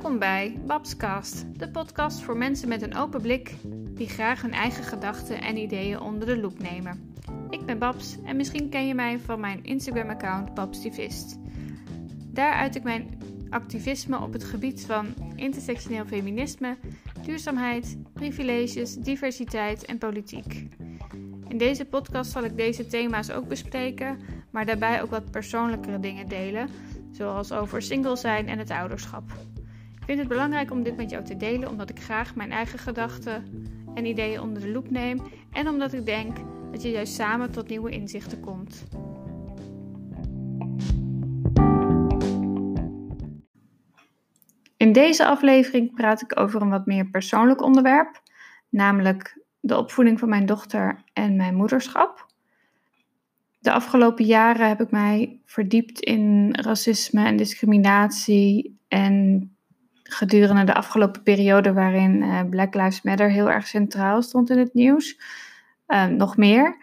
Welkom bij Babscast, de podcast voor mensen met een open blik die graag hun eigen gedachten en ideeën onder de loep nemen. Ik ben Babs en misschien ken je mij van mijn Instagram-account Babstivist. Daar uit ik mijn activisme op het gebied van intersectioneel feminisme, duurzaamheid, privileges, diversiteit en politiek. In deze podcast zal ik deze thema's ook bespreken, maar daarbij ook wat persoonlijkere dingen delen, zoals over single zijn en het ouderschap. Vind het belangrijk om dit met jou te delen, omdat ik graag mijn eigen gedachten en ideeën onder de loep neem en omdat ik denk dat je juist samen tot nieuwe inzichten komt. In deze aflevering praat ik over een wat meer persoonlijk onderwerp, namelijk de opvoeding van mijn dochter en mijn moederschap. De afgelopen jaren heb ik mij verdiept in racisme en discriminatie. En gedurende de afgelopen periode waarin uh, Black Lives Matter heel erg centraal stond in het nieuws, uh, nog meer.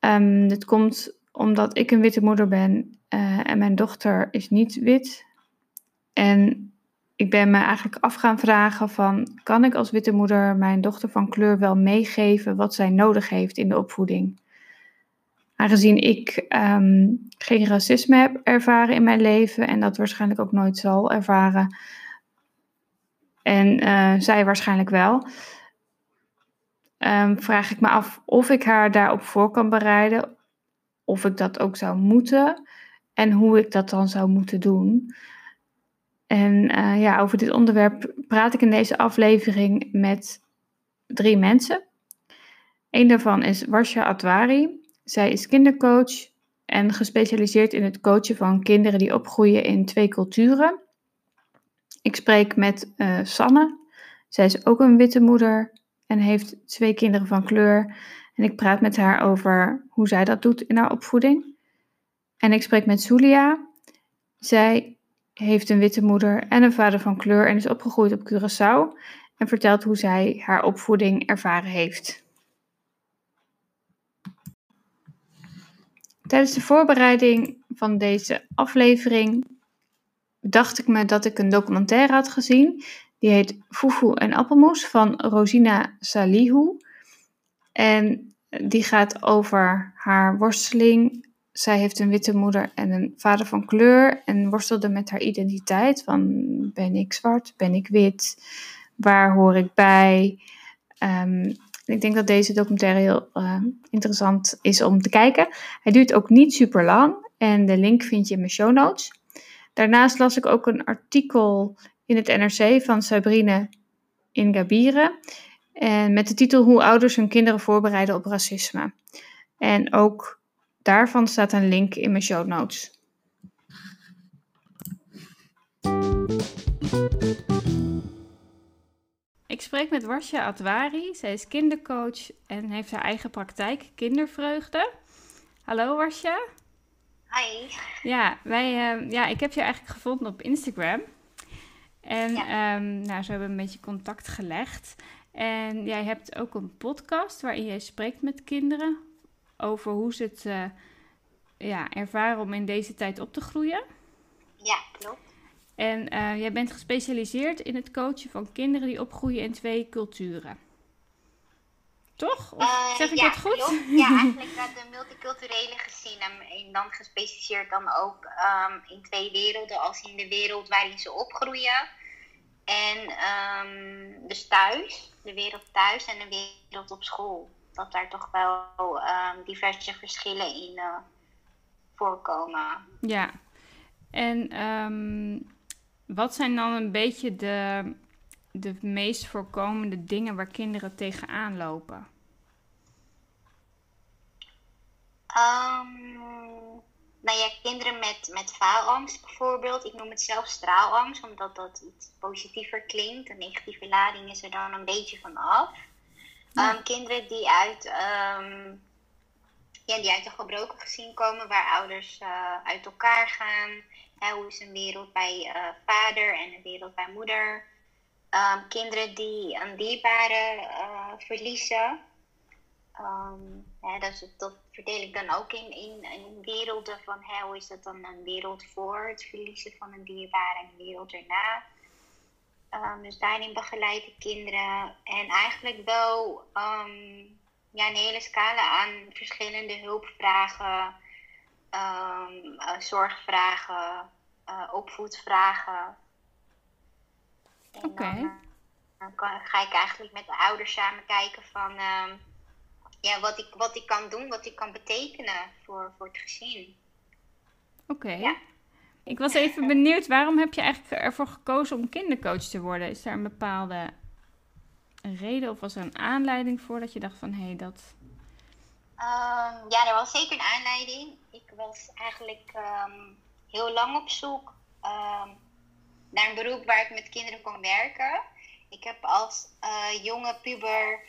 Um, dit komt omdat ik een witte moeder ben uh, en mijn dochter is niet wit. En ik ben me eigenlijk af gaan vragen van, kan ik als witte moeder mijn dochter van kleur wel meegeven wat zij nodig heeft in de opvoeding? Aangezien ik um, geen racisme heb ervaren in mijn leven en dat waarschijnlijk ook nooit zal ervaren, en uh, zij waarschijnlijk wel, um, vraag ik me af of ik haar daarop voor kan bereiden, of ik dat ook zou moeten en hoe ik dat dan zou moeten doen. En uh, ja, over dit onderwerp praat ik in deze aflevering met drie mensen. Een daarvan is Warsha Atwari. Zij is kindercoach en gespecialiseerd in het coachen van kinderen die opgroeien in twee culturen. Ik spreek met uh, Sanne. Zij is ook een witte moeder en heeft twee kinderen van kleur. En ik praat met haar over hoe zij dat doet in haar opvoeding. En ik spreek met Zulia. Zij heeft een witte moeder en een vader van kleur en is opgegroeid op Curaçao. En vertelt hoe zij haar opvoeding ervaren heeft. Tijdens de voorbereiding van deze aflevering dacht ik me dat ik een documentaire had gezien. Die heet Fufu en Appelmoes van Rosina Salihu. En die gaat over haar worsteling. Zij heeft een witte moeder en een vader van kleur en worstelde met haar identiteit van ben ik zwart, ben ik wit, waar hoor ik bij. Um, ik denk dat deze documentaire heel uh, interessant is om te kijken. Hij duurt ook niet super lang en de link vind je in mijn show notes. Daarnaast las ik ook een artikel in het NRC van Sabrine Ingabire. En met de titel Hoe ouders hun kinderen voorbereiden op racisme. En ook daarvan staat een link in mijn show notes. Ik spreek met Warsja Atwari. Zij is kindercoach en heeft haar eigen praktijk Kindervreugde. Hallo Warsja. Hi. Ja, wij, uh, ja, ik heb je eigenlijk gevonden op Instagram. En ja. um, nou, zo hebben we een beetje contact gelegd. En jij hebt ook een podcast waarin jij spreekt met kinderen over hoe ze het uh, ja, ervaren om in deze tijd op te groeien. Ja, klopt. En uh, jij bent gespecialiseerd in het coachen van kinderen die opgroeien in twee culturen. Toch? Of uh, zeg ik ja, dat goed? Klopt. Ja, eigenlijk de multiculturele gezien en dan gespecialiseerd dan ook um, in twee werelden, als in de wereld waarin ze opgroeien. En um, dus thuis, de wereld thuis en de wereld op school. Dat daar toch wel um, diverse verschillen in uh, voorkomen. Ja, en wat zijn dan een beetje de, de meest voorkomende dingen waar kinderen tegenaan lopen? Um, nou ja, kinderen met, met faalangst bijvoorbeeld. Ik noem het zelf straalangst, omdat dat iets positiever klinkt. De negatieve lading is er dan een beetje van af. Ja. Um, kinderen die uit, um, ja, die uit een gebroken gezin komen, waar ouders uh, uit elkaar gaan. Hè, hoe is een wereld bij uh, vader en een wereld bij moeder. Um, kinderen die een dierbare uh, verliezen. Hè, dat, dat verdeel ik dan ook in, in, werelden van hoe is dat dan een wereld voor het verliezen van een dierbare en een wereld erna. Ehm, dus daarin begeleid ik kinderen. En eigenlijk wel ehm, ja, een hele scala aan verschillende hulpvragen, um, zorgvragen, uh, opvoedvragen. Oké. Dan, ga ik eigenlijk met de ouders samen kijken van ja, wat, ik, wat ik kan doen, wat ik kan betekenen voor, voor het gezin. Oké. Ja. Ik was even benieuwd, waarom heb je eigenlijk ervoor gekozen om kindercoach te worden? Is er een bepaalde reden of was er een aanleiding voor dat je dacht van hé, hey, dat. Um, ja, er was zeker een aanleiding. Ik was eigenlijk ehm, heel lang op zoek um, naar een beroep waar ik met kinderen kon werken. Ik heb als uh, jonge puber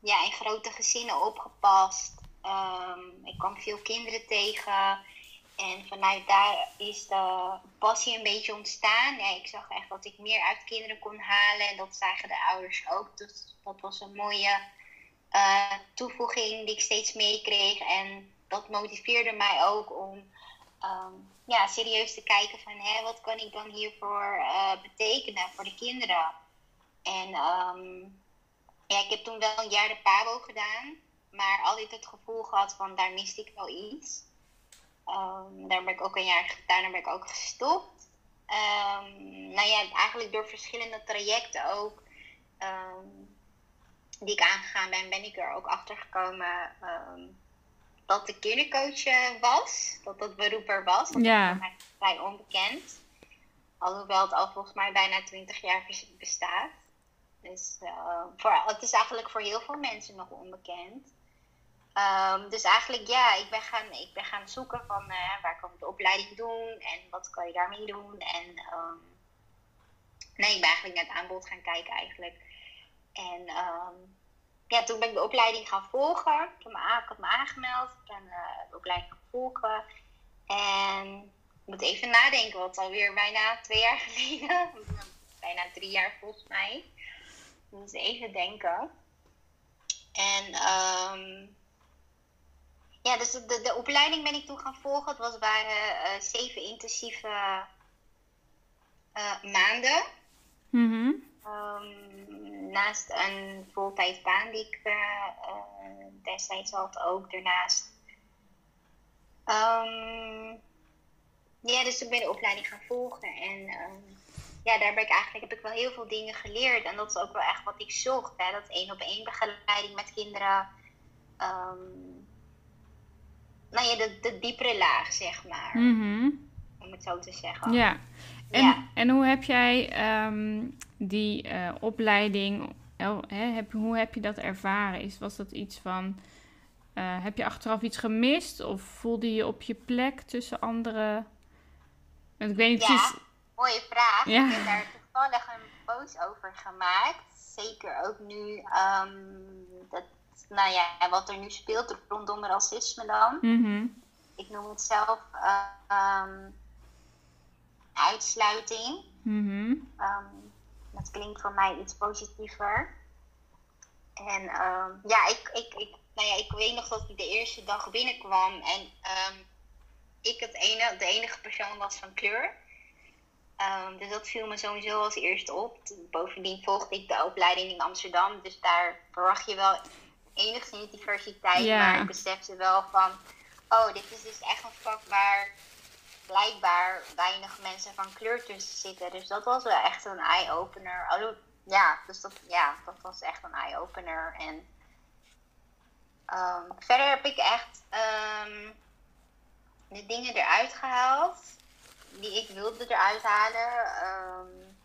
ja, in grote gezinnen opgepast. ik kwam veel kinderen tegen. En vanuit daar is de passie een beetje ontstaan. Ja, ik zag echt dat ik meer uit kinderen kon halen. En dat zagen de ouders ook. Dus dat was een mooie uh, toevoeging die ik steeds meekreeg. En dat motiveerde mij ook om um, ja, serieus te kijken van... Hé, wat kan ik dan hiervoor uh, betekenen voor de kinderen? En um, ja, ik heb toen wel een jaar de PABO gedaan. Maar altijd het gevoel gehad van daar miste ik wel iets. Um, daar ben ik ook een jaar, daarna ben ik ook gestopt. Nou ja, eigenlijk door verschillende trajecten ook die ik aangegaan ben, ben ik er ook achter gekomen dat de kindercoach eh, was. Dat dat beroep er was. Dat ja. was mij onbekend. Alhoewel het al volgens mij bijna 20 jaar bestaat. Dus uh, voor, het is eigenlijk voor heel veel mensen nog onbekend. Um, dus eigenlijk ja, ik ben gaan, ik ben gaan zoeken van uh, waar kan ik de opleiding doen en wat kan je daarmee doen. En um, nee, ik ben eigenlijk naar het aanbod gaan kijken eigenlijk. En um, ja, toen ben ik de opleiding gaan volgen. Ik, heb me, ik had me aangemeld, ik ben uh, de opleiding gaan volgen. En ik moet even nadenken, wat alweer bijna twee jaar geleden. bijna drie jaar volgens mij. Dus even denken. En um, ja, dus de, de opleiding ben ik toen gaan volgen. Het was, waren uh, zeven intensieve uh, maanden. Mm um, naast een voltijdsbaan die ik uh, destijds had ook daarnaast. Um, ja, dus toen ben ik de opleiding gaan volgen. En um, ja, daar ben ik eigenlijk, heb ik wel heel veel dingen geleerd. En dat is ook wel echt wat ik zocht. Hè? Dat één op één begeleiding met kinderen. Um, nou ja, de, de diepere laag, zeg maar. Om het zo te zeggen. Ja. En, en hoe heb jij ehm, die uh, opleiding, uh, heb, hoe heb je dat ervaren? Is, was dat iets van, uh, heb je achteraf iets gemist? Of voelde je op je plek tussen anderen? Ik weet niet ja, precies... mooie vraag. Ja. Ik heb daar toevallig een post over gemaakt. Zeker ook nu um, dat nou ja, wat er nu speelt rondom racisme dan. Mhm. Ik noem het zelf uh, uitsluiting. Mm dat klinkt voor mij iets positiever. En um, ja, ik, ik, ik, nou ja, ik weet nog dat ik de eerste dag binnenkwam en um, ik het ene, de enige persoon was van kleur. Dus dat viel me sowieso als eerste op. Bovendien volgde ik de opleiding in Amsterdam, dus daar verwacht je wel enigszins diversiteit. Maar ik besefte wel van, oh, dit is dus echt een vak waar blijkbaar weinig mensen van kleur tussen zitten. Dus dat was wel echt een eye-opener. Ja, dus dat, ja, dat was echt een eye-opener. En um, verder heb ik echt um, de dingen eruit gehaald die ik wilde eruit halen. Um,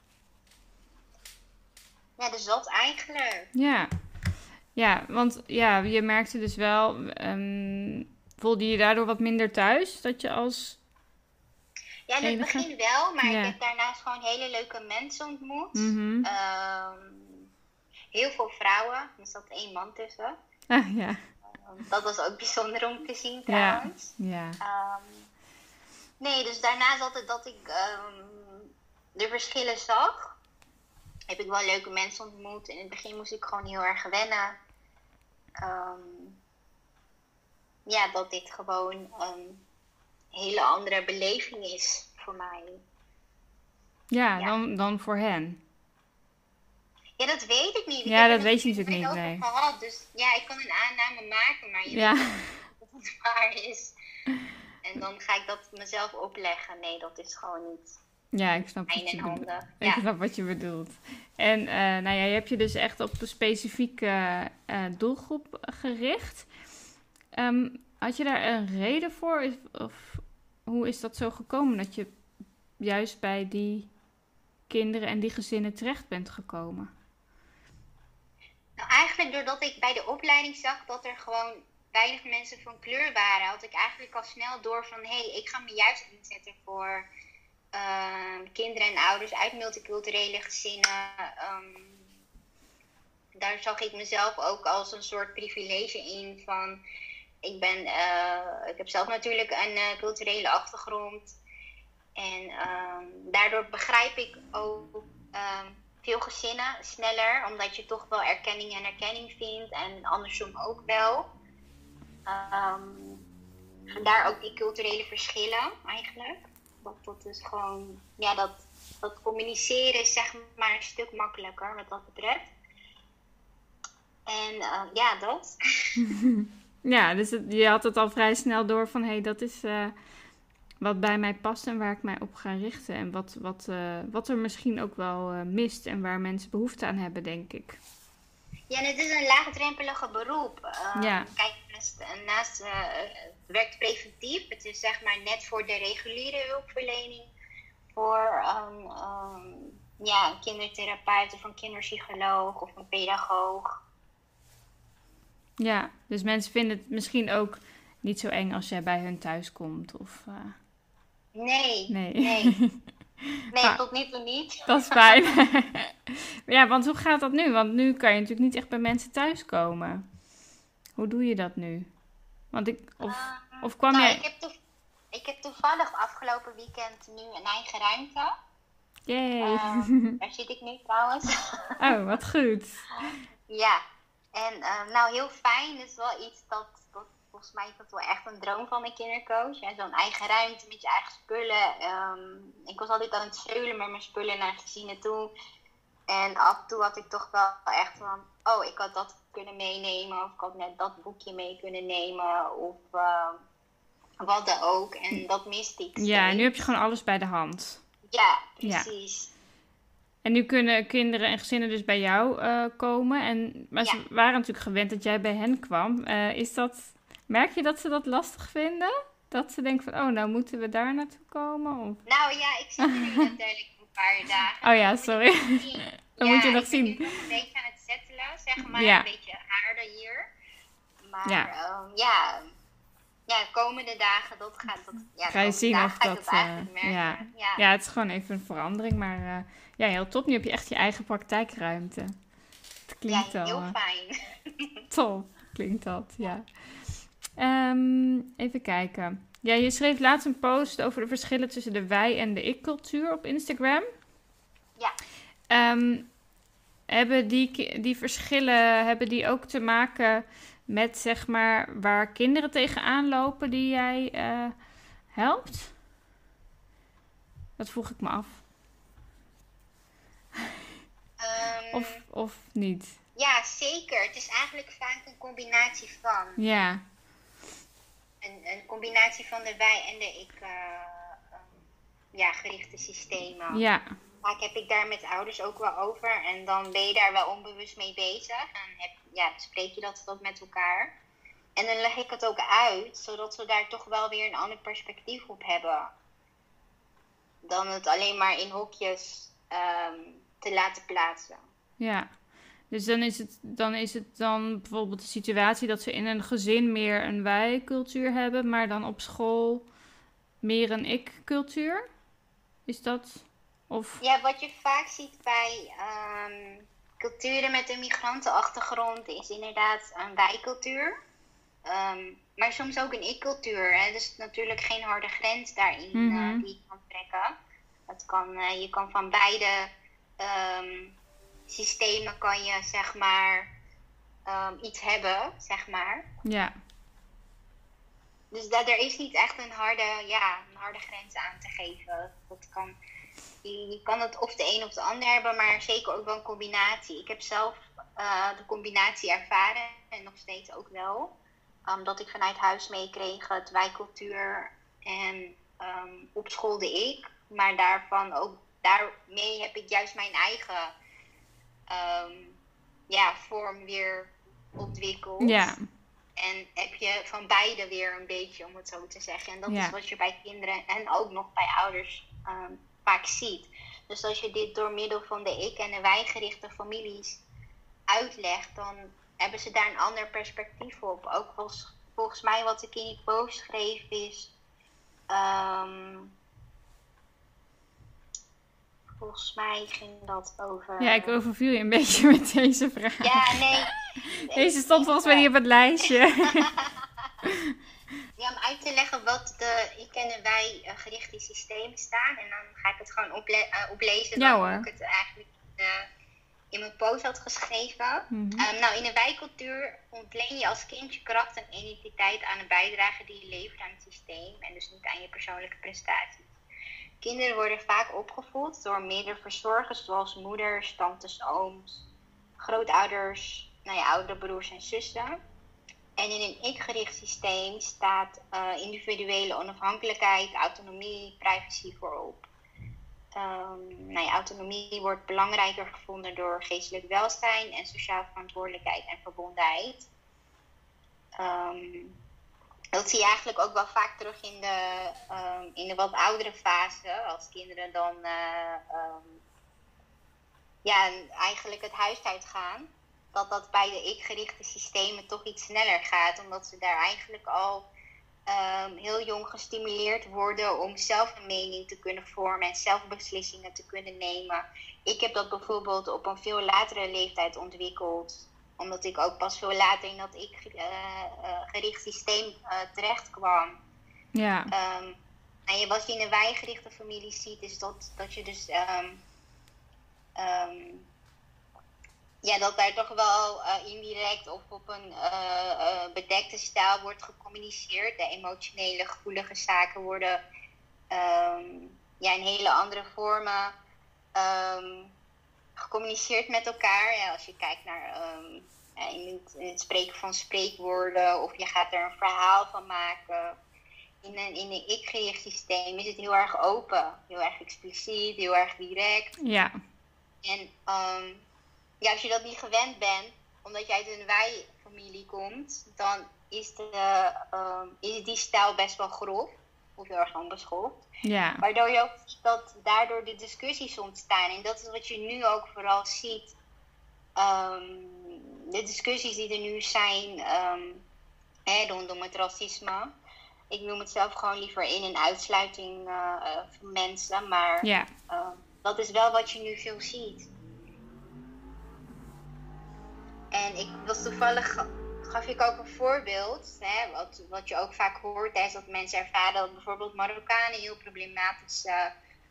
ja, dus dat eigenlijk. Ja, ja, want ja, je merkte dus wel, voelde je daardoor wat minder thuis? Dat je als. Ja, in het begin wel, maar ik heb daarnaast gewoon hele leuke mensen ontmoet. Mm heel veel vrouwen, er zat één man tussen. Ah, ja. Um, dat was ook bijzonder om te zien trouwens. Ja. ja. nee, dus daarnaast altijd dat ik de verschillen zag heb ik wel leuke mensen ontmoet. In het begin moest ik gewoon heel erg wennen. Ja, dat dit gewoon hele andere beleving is voor mij. Ja, Dan, dan voor hen. Ja, dat weet ik niet. Ik ja, dat weet je natuurlijk niet. Nee. Gehad, dus ja, ik kan een aanname maken, maar je ja. weet niet of het waar is. En dan ga ik dat mezelf opleggen. Nee, dat is gewoon niet. Ja, ik snap, wat je, bedoelt. ik snap wat je bedoelt. En uh, nou ja, je hebt je dus echt op een specifieke uh, doelgroep gericht. Um, had je daar een reden voor? Of hoe is dat zo gekomen dat je juist bij die kinderen en die gezinnen terecht bent gekomen? Nou, eigenlijk doordat ik bij de opleiding zag dat er gewoon weinig mensen van kleur waren, had ik eigenlijk al snel door van hé, hey, ik ga me juist inzetten voor uh, kinderen en ouders uit multiculturele gezinnen. Um, daar zag ik mezelf ook als een soort privilege in van ik ben, uh, ik heb zelf natuurlijk een uh, culturele achtergrond. En um, daardoor begrijp ik ook um, veel gezinnen sneller, omdat je toch wel erkenning en erkenning vindt en andersom ook wel. Um, vandaar ook die culturele verschillen eigenlijk. Dat, dat is gewoon, ja, dat, dat communiceren is zeg maar een stuk makkelijker wat dat betreft. En uh, ja, dat. ja, dus het, je had het al vrij snel door van hé, hey, dat is uh, wat bij mij past en waar ik mij op ga richten. En wat, wat, uh, wat er misschien ook wel mist en waar mensen behoefte aan hebben, denk ik. Ja, en het is een laagdrempelige beroep. ja. Kijk, naast, naast het werkt preventief. Het is zeg maar net voor de reguliere hulpverlening. Voor um, um, ja, een kindertherapeut of een kinderpsycholoog of een pedagoog. Ja, dus mensen vinden het misschien ook niet zo eng als jij bij hun thuis komt. Of, uh... Nee, nee. Nee, nee tot nu toe niet. Dat is fijn. ja, want hoe gaat dat nu? Want nu kan je natuurlijk niet echt bij mensen thuiskomen. Hoe doe je dat nu? Want ik, of, uh, of kwam nou, jij... Ik heb, ik heb toevallig afgelopen weekend nu een eigen ruimte. Yay. Uh, daar zit ik nu trouwens. oh, wat goed. ja, en uh, nou heel fijn. Is wel iets dat, dat volgens mij is dat wel echt een droom van een kindercoach. Zo'n eigen ruimte met je eigen spullen. Um, ik was altijd aan het zeulen met mijn spullen naar gezinnen toe. En af en toe had ik toch wel echt van, oh, ik had dat kunnen meenemen. Of ik had net dat boekje mee kunnen nemen. Of uh, wat dan ook. En dat miste ik. Ja, en nu heb je gewoon alles bij de hand. Ja, precies. Ja. En nu kunnen kinderen en gezinnen dus bij jou uh, komen. En, maar ja. ze waren natuurlijk gewend dat jij bij hen kwam. Uh, is dat, merk je dat ze dat lastig vinden? Dat ze denken van, oh, nou moeten we daar naartoe komen? Of? Nou ja, ik zit er nu natuurlijk een paar dagen. Oh ja, sorry. Dan ja, moet je nog zien. Ik ben nog een beetje aan het settelen, zeg maar. Ja. Een beetje aarde hier. Maar Ja. um, ja, ja, de komende dagen, dat gaat... Dat, ja, Ga je zien of dat... eh, ja. ja. ja, het is gewoon even een verandering. Maar eh, ja, heel top. Nu heb je echt je eigen praktijkruimte. Het klinkt Ja, al heel eh, fijn. top. Klinkt dat, ja. Ehm, even kijken. Ja, je schreef laatst een post over de verschillen tussen de wij- en de ik-cultuur op Instagram. Ja. Ehm, hebben die, die verschillen hebben die ook te maken met zeg maar waar kinderen tegenaan lopen die jij eh, helpt? Dat vroeg ik me af. Ehm, Of, of niet? Ja, zeker. Het is eigenlijk vaak een combinatie van. Ja, Een, een combinatie van de wij- en de ik... eh, ehm, ja, gerichte systemen. ja, Vaak heb ik daar met ouders ook wel over. En dan ben je daar wel onbewust mee bezig. En heb, ja, bespreek je dat, dat met elkaar. En dan leg ik het ook uit, zodat ze daar toch wel weer een ander perspectief op hebben. Dan het alleen maar in hokjes ehm, te laten plaatsen. ja. Dus dan is, het, dan is het dan bijvoorbeeld de situatie dat ze in een gezin meer een wij-cultuur hebben, maar dan op school meer een ik-cultuur? Is dat? Of Ja, wat je vaak ziet bij ehm, culturen met een migrantenachtergrond is inderdaad een wij-cultuur. Ehm, maar soms ook een ik-cultuur. hè. Dus natuurlijk geen harde grens daarin eh, Mhm. die je kan trekken. Het kan, eh, je kan van beide ehm, systemen kan je zeg maar ehm, iets hebben, zeg maar. ja, Dus dat, er is niet echt een harde, ja, een harde grens aan te geven. Dat kan, je, je kan het of de een of de ander hebben, maar zeker ook wel een combinatie. Ik heb zelf uh, de combinatie ervaren en nog steeds ook wel. Omdat ik vanuit huis meekreeg het wijkcultuur en um, op school de ik. Maar daarvan ook, daarmee heb ik juist mijn eigen um, ja, vorm weer ontwikkeld. Ja. En heb je van beide weer een beetje, om het zo te zeggen. En dat is wat je bij kinderen en ook nog bij ouders um, vaak ziet. Dus als je dit door middel van de ik- en de wij-gerichte families uitlegt, dan hebben ze daar een ander perspectief op. Ook volgens, volgens mij wat ik in die post schreef is. Um, volgens mij ging dat over. Ja, ik overviel je een beetje met deze vraag. Ja, nee. Deze stond volgens mij niet op het lijstje. ja, om uit te leggen wat de ik en wij uh, gerichte systemen staan. En dan ga ik het gewoon ople uh, oplezen. Ja, hoor. ik het eigenlijk uh, in mijn post had geschreven. Mm -hmm. um, nou, in de wijcultuur ontleen je als kind je kracht en identiteit aan de bijdrage die je levert aan het systeem. En dus niet aan je persoonlijke prestaties. Kinderen worden vaak opgevoed door meerdere verzorgers, zoals moeders, tantes, ooms, grootouders, nou ja, broers en zussen. En in een ik-gericht systeem staat uh, individuele onafhankelijkheid, autonomie, privacy voorop. Um, nou ja, autonomie wordt belangrijker gevonden door geestelijk welzijn en sociaal verantwoordelijkheid en verbondenheid. Um, dat zie je eigenlijk ook wel vaak terug in de, um, in de wat oudere fase, als kinderen dan uh, um, ja, eigenlijk het huis uitgaan. Dat dat bij de ik-gerichte systemen toch iets sneller gaat, omdat ze daar eigenlijk al um, heel jong gestimuleerd worden om zelf een mening te kunnen vormen en zelf beslissingen te kunnen nemen. Ik heb dat bijvoorbeeld op een veel latere leeftijd ontwikkeld omdat ik ook pas veel later in dat ik uh, uh, gericht systeem uh, terecht kwam. Ja. Um, en je, wat je in een wijgerichte familie ziet, is dat, dat je dus. Um, um, ja, dat daar toch wel indirect of op een bedekte stijl wordt gecommuniceerd. De emotionele, gevoelige zaken worden ja, in hele andere vormen gecommuniceerd met elkaar. Ja, als je kijkt naar um, in, het, in, het, spreken van spreekwoorden of je gaat er een verhaal van maken. In een, in een ik-gericht systeem is het heel erg open, heel erg expliciet, heel erg direct. Ja. En um, ja, als je dat niet gewend bent, omdat je uit een wij-familie komt, dan is, de, um, is die stijl best wel grof of heel erg onbeschoft. Ja. Waardoor je ook ziet dat daardoor de discussies ontstaan. En dat is wat je nu ook vooral ziet. Um, de discussies die er nu zijn um, hè, rondom het racisme. Ik noem het zelf gewoon liever in- en uitsluiting uh, van mensen. Maar ja. uh, dat is wel wat je nu veel ziet. En ik was toevallig gaf ik ook een voorbeeld, hè, wat, wat je ook vaak hoort, is dat mensen ervaren dat bijvoorbeeld Marokkanen heel problematisch uh,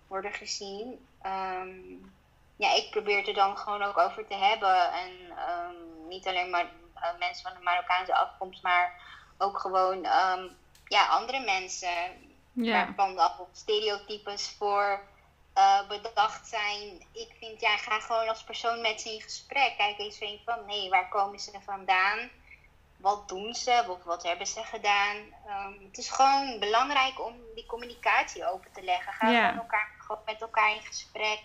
worden gezien. Um, ja, ik probeer het er dan gewoon ook over te hebben. En um, niet alleen maar uh, mensen van de Marokkaanse afkomst, maar ook gewoon um, ja, andere mensen. Waarvan al stereotypes voor uh, bedacht zijn. Ik vind, ja, ga gewoon als persoon met ze in gesprek. Kijk eens van, hey, waar komen ze vandaan? Wat doen ze of wat hebben ze gedaan. Um, het is gewoon belangrijk om die communicatie open te leggen. Ga ja. met, elkaar, gewoon met elkaar in gesprek.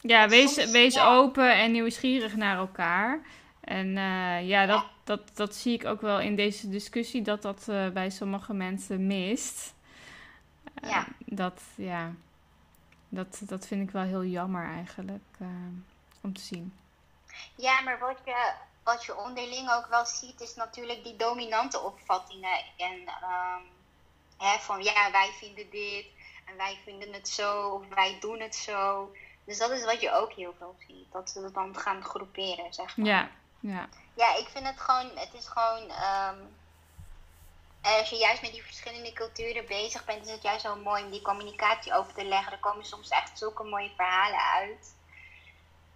Ja, wees, Soms, wees ja. open en nieuwsgierig naar elkaar. En uh, ja, dat, dat, dat zie ik ook wel in deze discussie, dat dat uh, bij sommige mensen mist. Uh, ja. Dat, ja, dat, dat vind ik wel heel jammer eigenlijk om te zien. Ja, maar wat je wat je onderling ook wel ziet, is natuurlijk die dominante opvattingen. En um, hè, van ja, wij vinden dit en wij vinden het zo, of wij doen het zo. Dus dat is wat je ook heel veel ziet. Dat ze het dan gaan groeperen, zeg maar. Ja, ja. Ja, ik vind het gewoon, het is gewoon. Um, als je juist met die verschillende culturen bezig bent, is het juist zo mooi om die communicatie over te leggen. Er komen soms echt zulke mooie verhalen uit.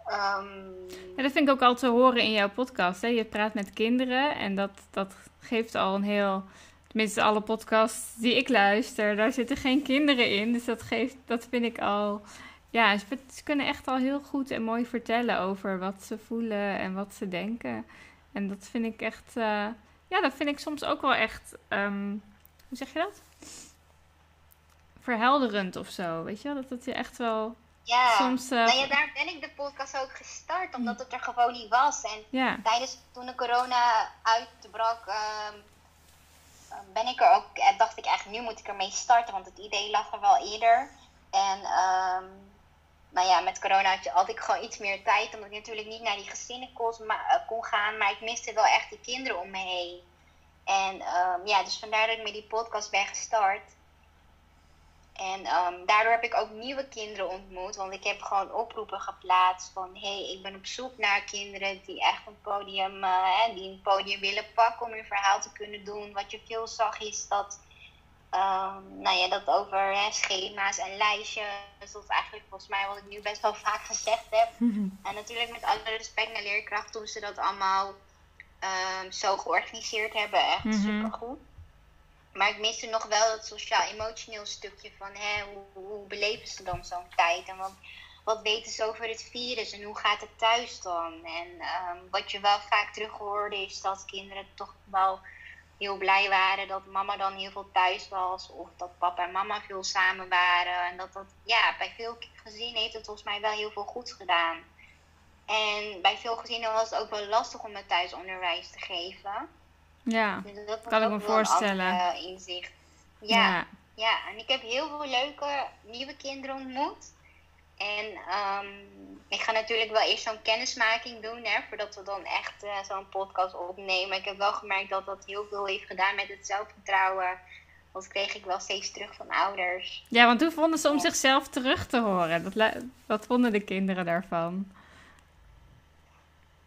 Um, ja, dat vind ik ook al te horen in jouw podcast. Hè? Je praat met kinderen en dat, dat geeft al een heel. Tenminste, alle podcasts die ik luister, daar zitten geen kinderen in. Dus dat geeft, dat vind ik al. Ja, ze, kunnen echt al heel goed en mooi vertellen over wat ze voelen en wat ze denken. En dat vind ik echt. eh, ja, dat vind ik soms ook wel echt. ehm, hoe zeg je dat? Verhelderend of zo. Weet je? Dat het je echt wel. Ja, Soms, eh, nou ja, daar ben ik de podcast ook gestart, omdat het er gewoon niet was. En tijdens toen de corona uitbrak, ehm, ben ik er ook, eh, dacht ik echt, nu moet ik ermee starten, want het idee lag er wel eerder. En ehm, nou ja, met corona had, je, had ik gewoon iets meer tijd, omdat ik natuurlijk niet naar die gezinnen kon, ma- eh, kon gaan, maar ik miste wel echt die kinderen om me heen. En ehm, ja, dus vandaar dat ik met die podcast ben gestart. En ehm, daardoor heb ik ook nieuwe kinderen ontmoet. Want ik heb gewoon oproepen geplaatst van... hé, hey, ik ben op zoek naar kinderen die echt een podium... eh, hè, die een podium willen pakken om hun verhaal te kunnen doen. Wat je veel zag is dat... ehm, nou ja, dat over hè, schema's en lijstjes. Dat is eigenlijk volgens mij wat ik nu best wel vaak gezegd heb. En natuurlijk met alle respect naar leerkracht toen ze dat allemaal ehm, zo georganiseerd hebben. Echt Mhm. supergoed. Maar ik miste nog wel dat sociaal-emotioneel stukje van hè, hoe, beleven ze dan zo'n tijd? En wat, wat weten ze over het virus en hoe gaat het thuis dan? En ehm, wat je wel vaak terug hoorde is dat kinderen toch wel heel blij waren dat mama dan heel veel thuis was. Of dat papa en mama veel samen waren. En dat dat, ja, bij veel gezinnen heeft het volgens mij wel heel veel goed gedaan. En bij veel gezinnen was het ook wel lastig om het thuisonderwijs te geven. Ja. Dus dat Kan ik me voorstellen. eh, inzicht. Ja, ja. en ik heb heel veel leuke nieuwe kinderen ontmoet. En ehm, ik ga natuurlijk wel eerst zo'n kennismaking doen, hè, voordat we dan echt eh, zo'n podcast opnemen. Ik heb wel gemerkt dat dat heel veel heeft gedaan met het zelfvertrouwen. Dat kreeg ik wel steeds terug van ouders. Ja, want hoe vonden ze om zichzelf terug te horen? Dat, wat vonden de kinderen daarvan?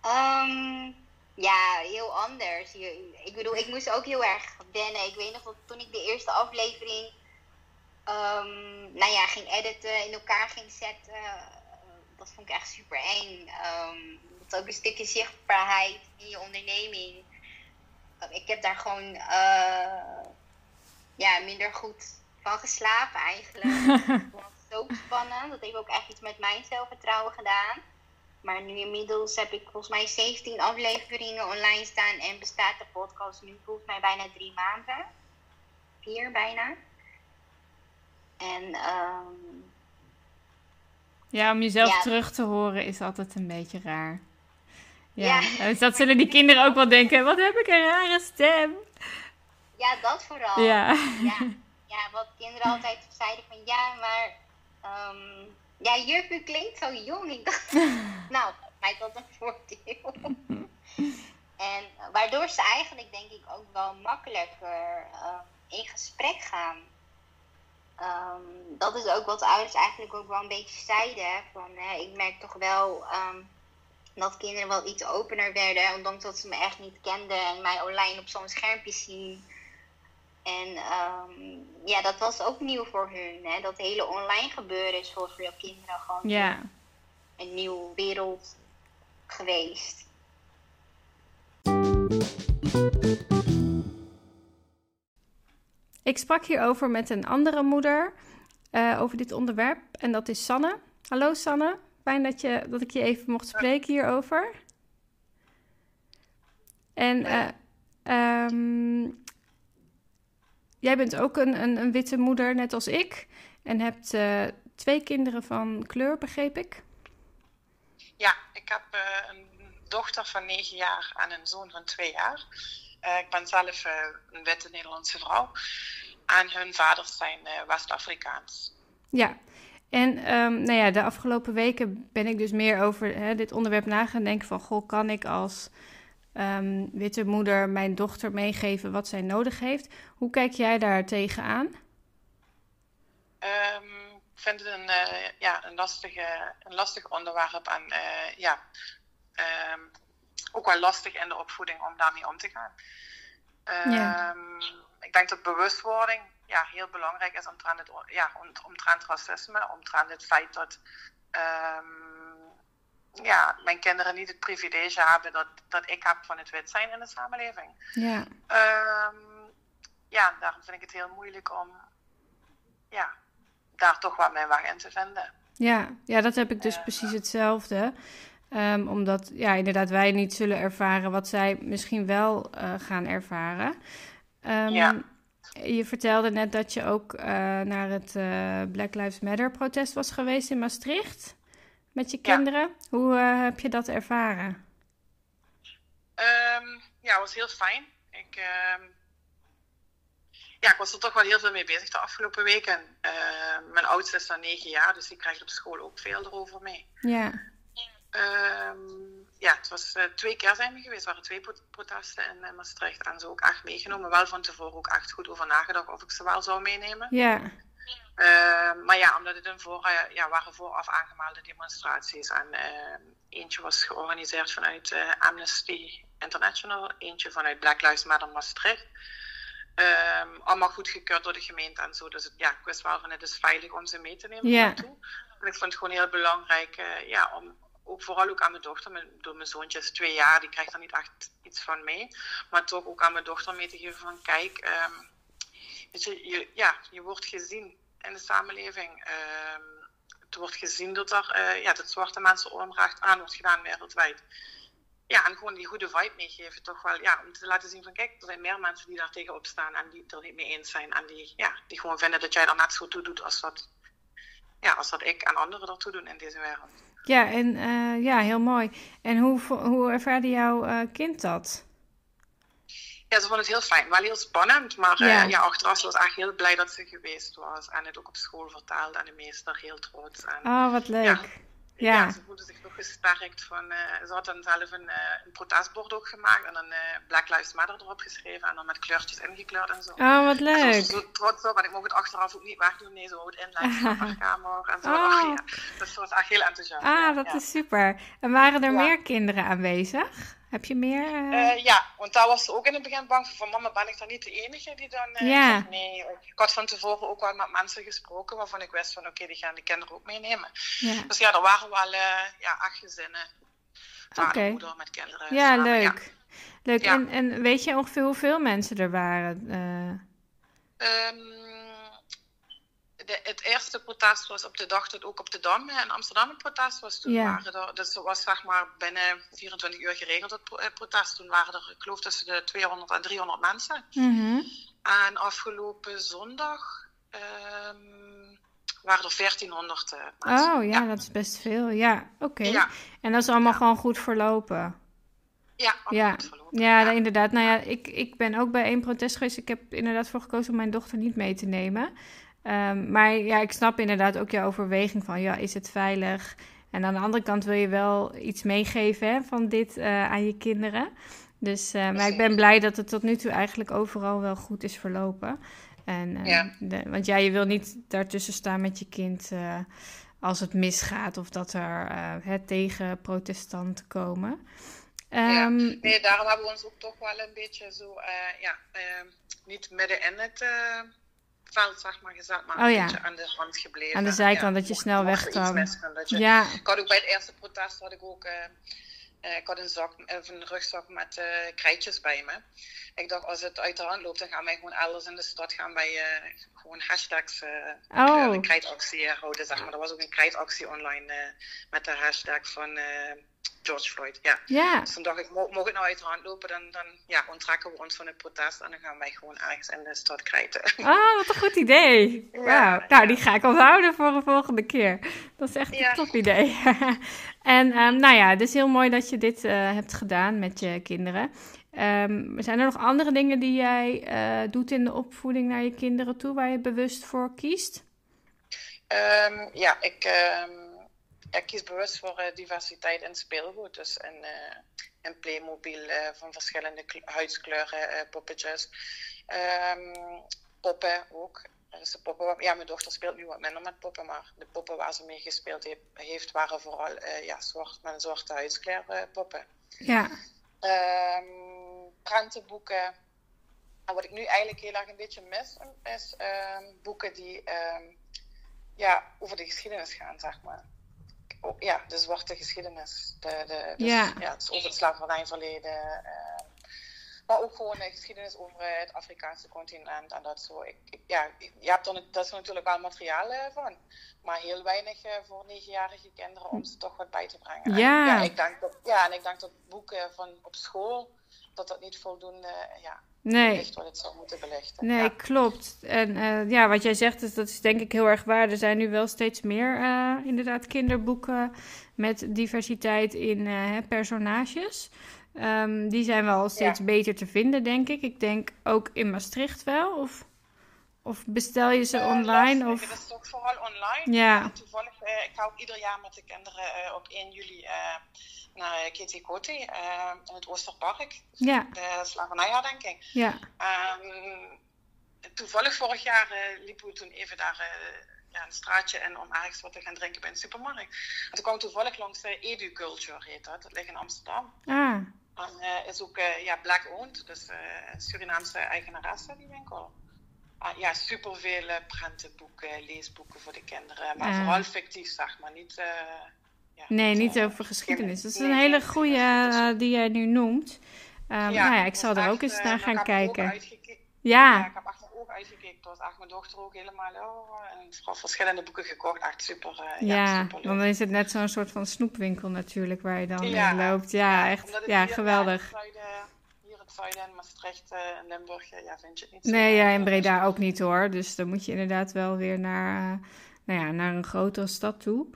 Ehm, ja, heel anders. Je- Ik bedoel, ik moest ook heel erg wennen. Ik weet nog dat toen ik de eerste aflevering ehm, nou ja, ging editen, in elkaar ging zetten. eh, dat vond ik echt super eng. Ehm, dat ook een stukje zichtbaarheid in je onderneming. Eh, ik heb daar gewoon eh, ja, minder goed van geslapen eigenlijk. ik vond het zo spannend. Dat heeft ook echt iets met mijn zelfvertrouwen gedaan. Maar nu inmiddels heb ik volgens mij 17 afleveringen online staan en bestaat de podcast nu volgens mij bijna drie maanden. Vier bijna. En ehm, Ja, om jezelf Ja. terug te horen is altijd een beetje raar. Ja, Ja. dus dat zullen die kinderen ook wel denken. Wat heb ik een rare stem. ja, dat vooral. Ja. ja, ja, wat kinderen altijd zeiden van ja, maar ehm, ja, u klinkt zo jong. Ik dacht, nou, mij dat een voordeel. en waardoor ze eigenlijk denk ik ook wel makkelijker eh, in gesprek gaan. Ehm, dat is ook wat ouders eigenlijk ook wel een beetje zeiden. Van, hè, ik merk toch wel ehm, dat kinderen wel iets opener werden. Ondanks dat ze me echt niet kenden en mij online op zo'n schermpje zien. En ehm, ja, dat was ook nieuw voor hun. Hè? Dat hele online gebeuren is voor veel kinderen gewoon Ja. een nieuwe wereld geweest. Ik sprak hierover met een andere moeder eh, over dit onderwerp. En dat is Sanne. Hallo Sanne. Fijn dat, je, dat ik je even mocht spreken hierover. En eh, ehm, jij bent ook een, een, een witte moeder, net als ik. En hebt eh, twee kinderen van kleur, begreep ik. Ja, ik heb eh, een dochter van negen jaar en een zoon van twee jaar. Eh, ik ben zelf een witte Nederlandse vrouw. En hun vaders zijn West-Afrikaans. Ja, en ehm, nou ja, de afgelopen weken ben ik dus meer over hè, dit onderwerp na gaan denken van... Goh, kan ik als ehm, witte moeder mijn dochter meegeven wat zij nodig heeft? Hoe kijk jij daar tegenaan? Ehm, ik vind het een, eh, ja, een, lastige, een lastig onderwerp. En eh, ja, ehm, ook wel lastig in de opvoeding om daarmee om te gaan. Ja. Ik denk dat bewustwording ja, heel belangrijk is omtrent, het, ja, om, omtrent racisme, omtrent het feit dat ehm, ja, mijn kinderen niet het privilege hebben dat, dat ik heb van het wit zijn in de samenleving. Ja, Ehm, ja, daarom vind ik het heel moeilijk om ja, daar toch wat mijn weg in te vinden. Ja, ja dat heb ik dus Eh, precies hetzelfde. Ehm, omdat, ja, inderdaad, wij niet zullen ervaren wat zij misschien wel eh, gaan ervaren. Ehm, Ja. Je vertelde net dat je ook eh, naar het eh, Black Lives Matter protest was geweest in Maastricht met je Ja. kinderen. Hoe eh, heb je dat ervaren? Ehm, ja, het was heel fijn. Ik, ehm, ja, ik was er toch wel heel veel mee bezig de afgelopen weken. Ehm, mijn oudste is dan negen jaar, dus die krijgt op school ook veel erover mee. Ja, ja, het was eh, twee keer zijn we geweest. Er waren twee pro- protesten in Maastricht en ze ook echt meegenomen. Wel van tevoren ook echt goed over nagedacht of ik ze wel zou meenemen. ja, Ehm, maar ja, omdat het een voor, eh, ja, waren vooraf aangemelde demonstraties. En ehm, eentje was georganiseerd vanuit eh, Amnesty International, eentje vanuit Black Lives Matter Maastricht. Ehm, allemaal goedgekeurd door de gemeente en zo. Dus het, ja, ik wist wel van het is veilig om ze mee te nemen Ja. naartoe. En ik vond het gewoon heel belangrijk, eh, ja, om ook vooral ook aan mijn dochter, mijn, door mijn zoontje is twee jaar, die krijgt er niet echt iets van mee. Maar toch ook aan mijn dochter mee te geven van kijk, ehm, weet je, je, ja, je wordt gezien in de samenleving. Ehm, het wordt gezien dat er eh, ja, dat zwarte mensen onrecht aan wordt gedaan wereldwijd. Ja, en gewoon die goede vibe meegeven, toch wel, ja, om te laten zien van kijk, er zijn meer mensen die daar tegenop staan en die het er niet mee eens zijn. En die, ja, die gewoon vinden dat jij er net zo toe doet als dat, ja, als dat ik en anderen ertoe doen in deze wereld. ja, en eh, ja, heel mooi. En hoe, hoe ervaarde jouw eh, kind dat? Ja, ze vond het heel fijn. Wel heel spannend, maar Ja. ja. ja, achteraf was ze echt heel blij dat ze geweest was. En het ook op school vertelde en de meester heel trots. En, Oh, wat leuk. Ja. Ja. ja. ze voelde zich toch gesterkt van... eh, ze had dan zelf een, eh, een protestbord ook gemaakt en dan eh, Black Lives Matter erop geschreven. En dan met kleurtjes ingekleurd en zo. Oh, wat En ze was leuk. zo trots op en ik mocht het achteraf ook niet wegdoen. Nee, ze wou het inleggen op haar kamer en zo. Oh. Ja. Dus ze was echt heel enthousiast. Ah, dat is super. En waren er meer kinderen aanwezig? Heb je meer? eh? Eh, ja, want daar was ze ook in het begin bang voor. Van mama, ben ik dan niet de enige die dan... eh, Ja. zegt, nee, ik had van tevoren ook wel met mensen gesproken waarvan ik wist van oké, die gaan de kinderen ook meenemen. ja. Dus ja, er waren wel ja, acht gezinnen. Vader, moeder met kinderen. Ja, samen, leuk. Leuk. En, en weet je ongeveer hoeveel mensen er waren? Eh, Ehm, de, het eerste protest was op de dag dat ook op de Dam in Amsterdam het protest was. Toen Ja. waren er, dus het was zeg maar binnen 24 uur geregeld het eh, protest. Toen waren er, ik geloof, tussen de 200 en 300 mensen. mhm. En afgelopen zondag ehm, waren er 1400 eh, mensen. Oh ja, dat is best veel. Ja, oké. Ja. En dat is allemaal Ja. gewoon goed verlopen. Ja, Ja, verlopen. ja, inderdaad. Nou ja, ik, ik ben ook bij één protest geweest. Ik heb inderdaad voor gekozen om mijn dochter niet mee te nemen. Ehm, maar ja, ik snap inderdaad ook jouw overweging van, ja, is het veilig? En aan de andere kant wil je wel iets meegeven hè, van dit eh, aan je kinderen. Dus, eh, maar ik ben blij dat het tot nu toe eigenlijk overal wel goed is verlopen. En, eh, Ja. de- want ja, je wil niet daartussen staan met je kind als het misgaat of dat er hè, tegen protestanten komen. Ja. Ehm, Nee, daarom hebben we ons ook toch wel een beetje zo, ja, eh, niet midden in het veld, zeg maar, gezet, maar Oh een ja. beetje aan de rand gebleven. Aan de zijkant, dat je snel weg kan. je- Ja, Ik had ook bij het eerste protest had ik ook eh, eh, ik had een, zak, of een rugzak met eh, krijtjes bij me. Ik dacht, als het uit de hand loopt, dan gaan wij gewoon elders in de stad gaan wij eh, gewoon hashtags Oh. krijtactie houden, zeg maar. Er was ook een krijtactie online met de hashtag van George Floyd. Ja. ja. Dus toen dacht ik, mo- mocht het nou uit de hand lopen, dan, dan ja, onttrekken we ons van het protest en dan gaan wij gewoon ergens in de stad krijten. Oh, wat een goed idee. Ja. Nou, die ga ik onthouden voor een volgende keer. Dat is echt een Ja. top idee. en ehm, nou ja, het is heel mooi dat je dit eh, hebt gedaan met je kinderen. Ehm, zijn er nog andere dingen die jij eh, doet in de opvoeding naar je kinderen toe, waar je bewust voor kiest? Ehm, ja, ik, ik kies bewust voor eh, diversiteit in speelgoed. Dus in, eh in Playmobil eh, van verschillende kle- huidskleuren, poppetjes. Ehm, poppen ook. Dus de poppen, ja, mijn dochter speelt nu wat minder met poppen, maar de poppen waar ze mee gespeeld heeft, heeft waren vooral ja, zwart, met een zwarte huidskleur poppen. Ja, Ehm, prentenboeken. En wat ik nu eigenlijk heel erg een beetje mis, is ehm, boeken die ja, over de geschiedenis gaan, zeg maar. Ja, de zwarte geschiedenis. De, de, dus, Ja. ja. het is over het slavernijverleden. eh, Maar ook gewoon de geschiedenis over het Afrikaanse continent en dat zo. Ik, ja, je hebt er, dat is natuurlijk wel materiaal van. Maar heel weinig voor negenjarige kinderen om ze toch wat bij te brengen. Ja. En, ja, ik denk dat, ja, en ik denk dat boeken van op school, dat dat niet voldoende ja, nee. belicht het zou moeten belichten. Nee, ja. klopt. En uh, ja, wat jij zegt, is, dat is denk ik heel erg waar. Er zijn nu wel steeds meer uh, inderdaad kinderboeken met diversiteit in uh, personages. Um, die zijn wel steeds ja. beter te vinden, denk ik. Ik denk ook in Maastricht wel. Of, of bestel je ze online? Of... Dat is toch vooral online. Ja. En toevallig, ik ga ook ieder jaar met de kinderen uh, op 1 juli naar Kitty Kotti in het Oosterpark. Ja. De slavernijherdenking. Ja. Um, toevallig vorig jaar liepen we toen even daar ja, een straatje en om ergens wat te gaan drinken bij een supermarkt. En toen kwam toevallig langs uh, Educulture, heet dat. Dat ligt in Amsterdam. Ah. En uh, is ook uh, ja, black owned, dus Surinaamse eigenaresse, die winkel. Ah, ja, superveel prentenboeken, leesboeken voor de kinderen. Maar ah. vooral fictief, zeg maar. Niet, ja, nee, niet, over geschiedenis. Dat is een hele goede die jij nu noemt. Um, ja, nou ja, ik zal er ook eens naar gaan kijken. Ja. ja, ik heb echt mijn ogen uitgekeken. Toen was echt mijn dochter ook helemaal, oh, en vooral verschillende boeken gekocht. Echt super, ja, ja super dan is het net zo'n soort van snoepwinkel natuurlijk, waar je dan ja, loopt. Ja, echt, ja, geweldig. Zuiden Maastricht en uh, Limburg, ja, vind je het niet Nee, ja, in Breda ook niet hoor. Dus dan moet je inderdaad wel weer naar, uh, nou ja, naar een grotere stad toe.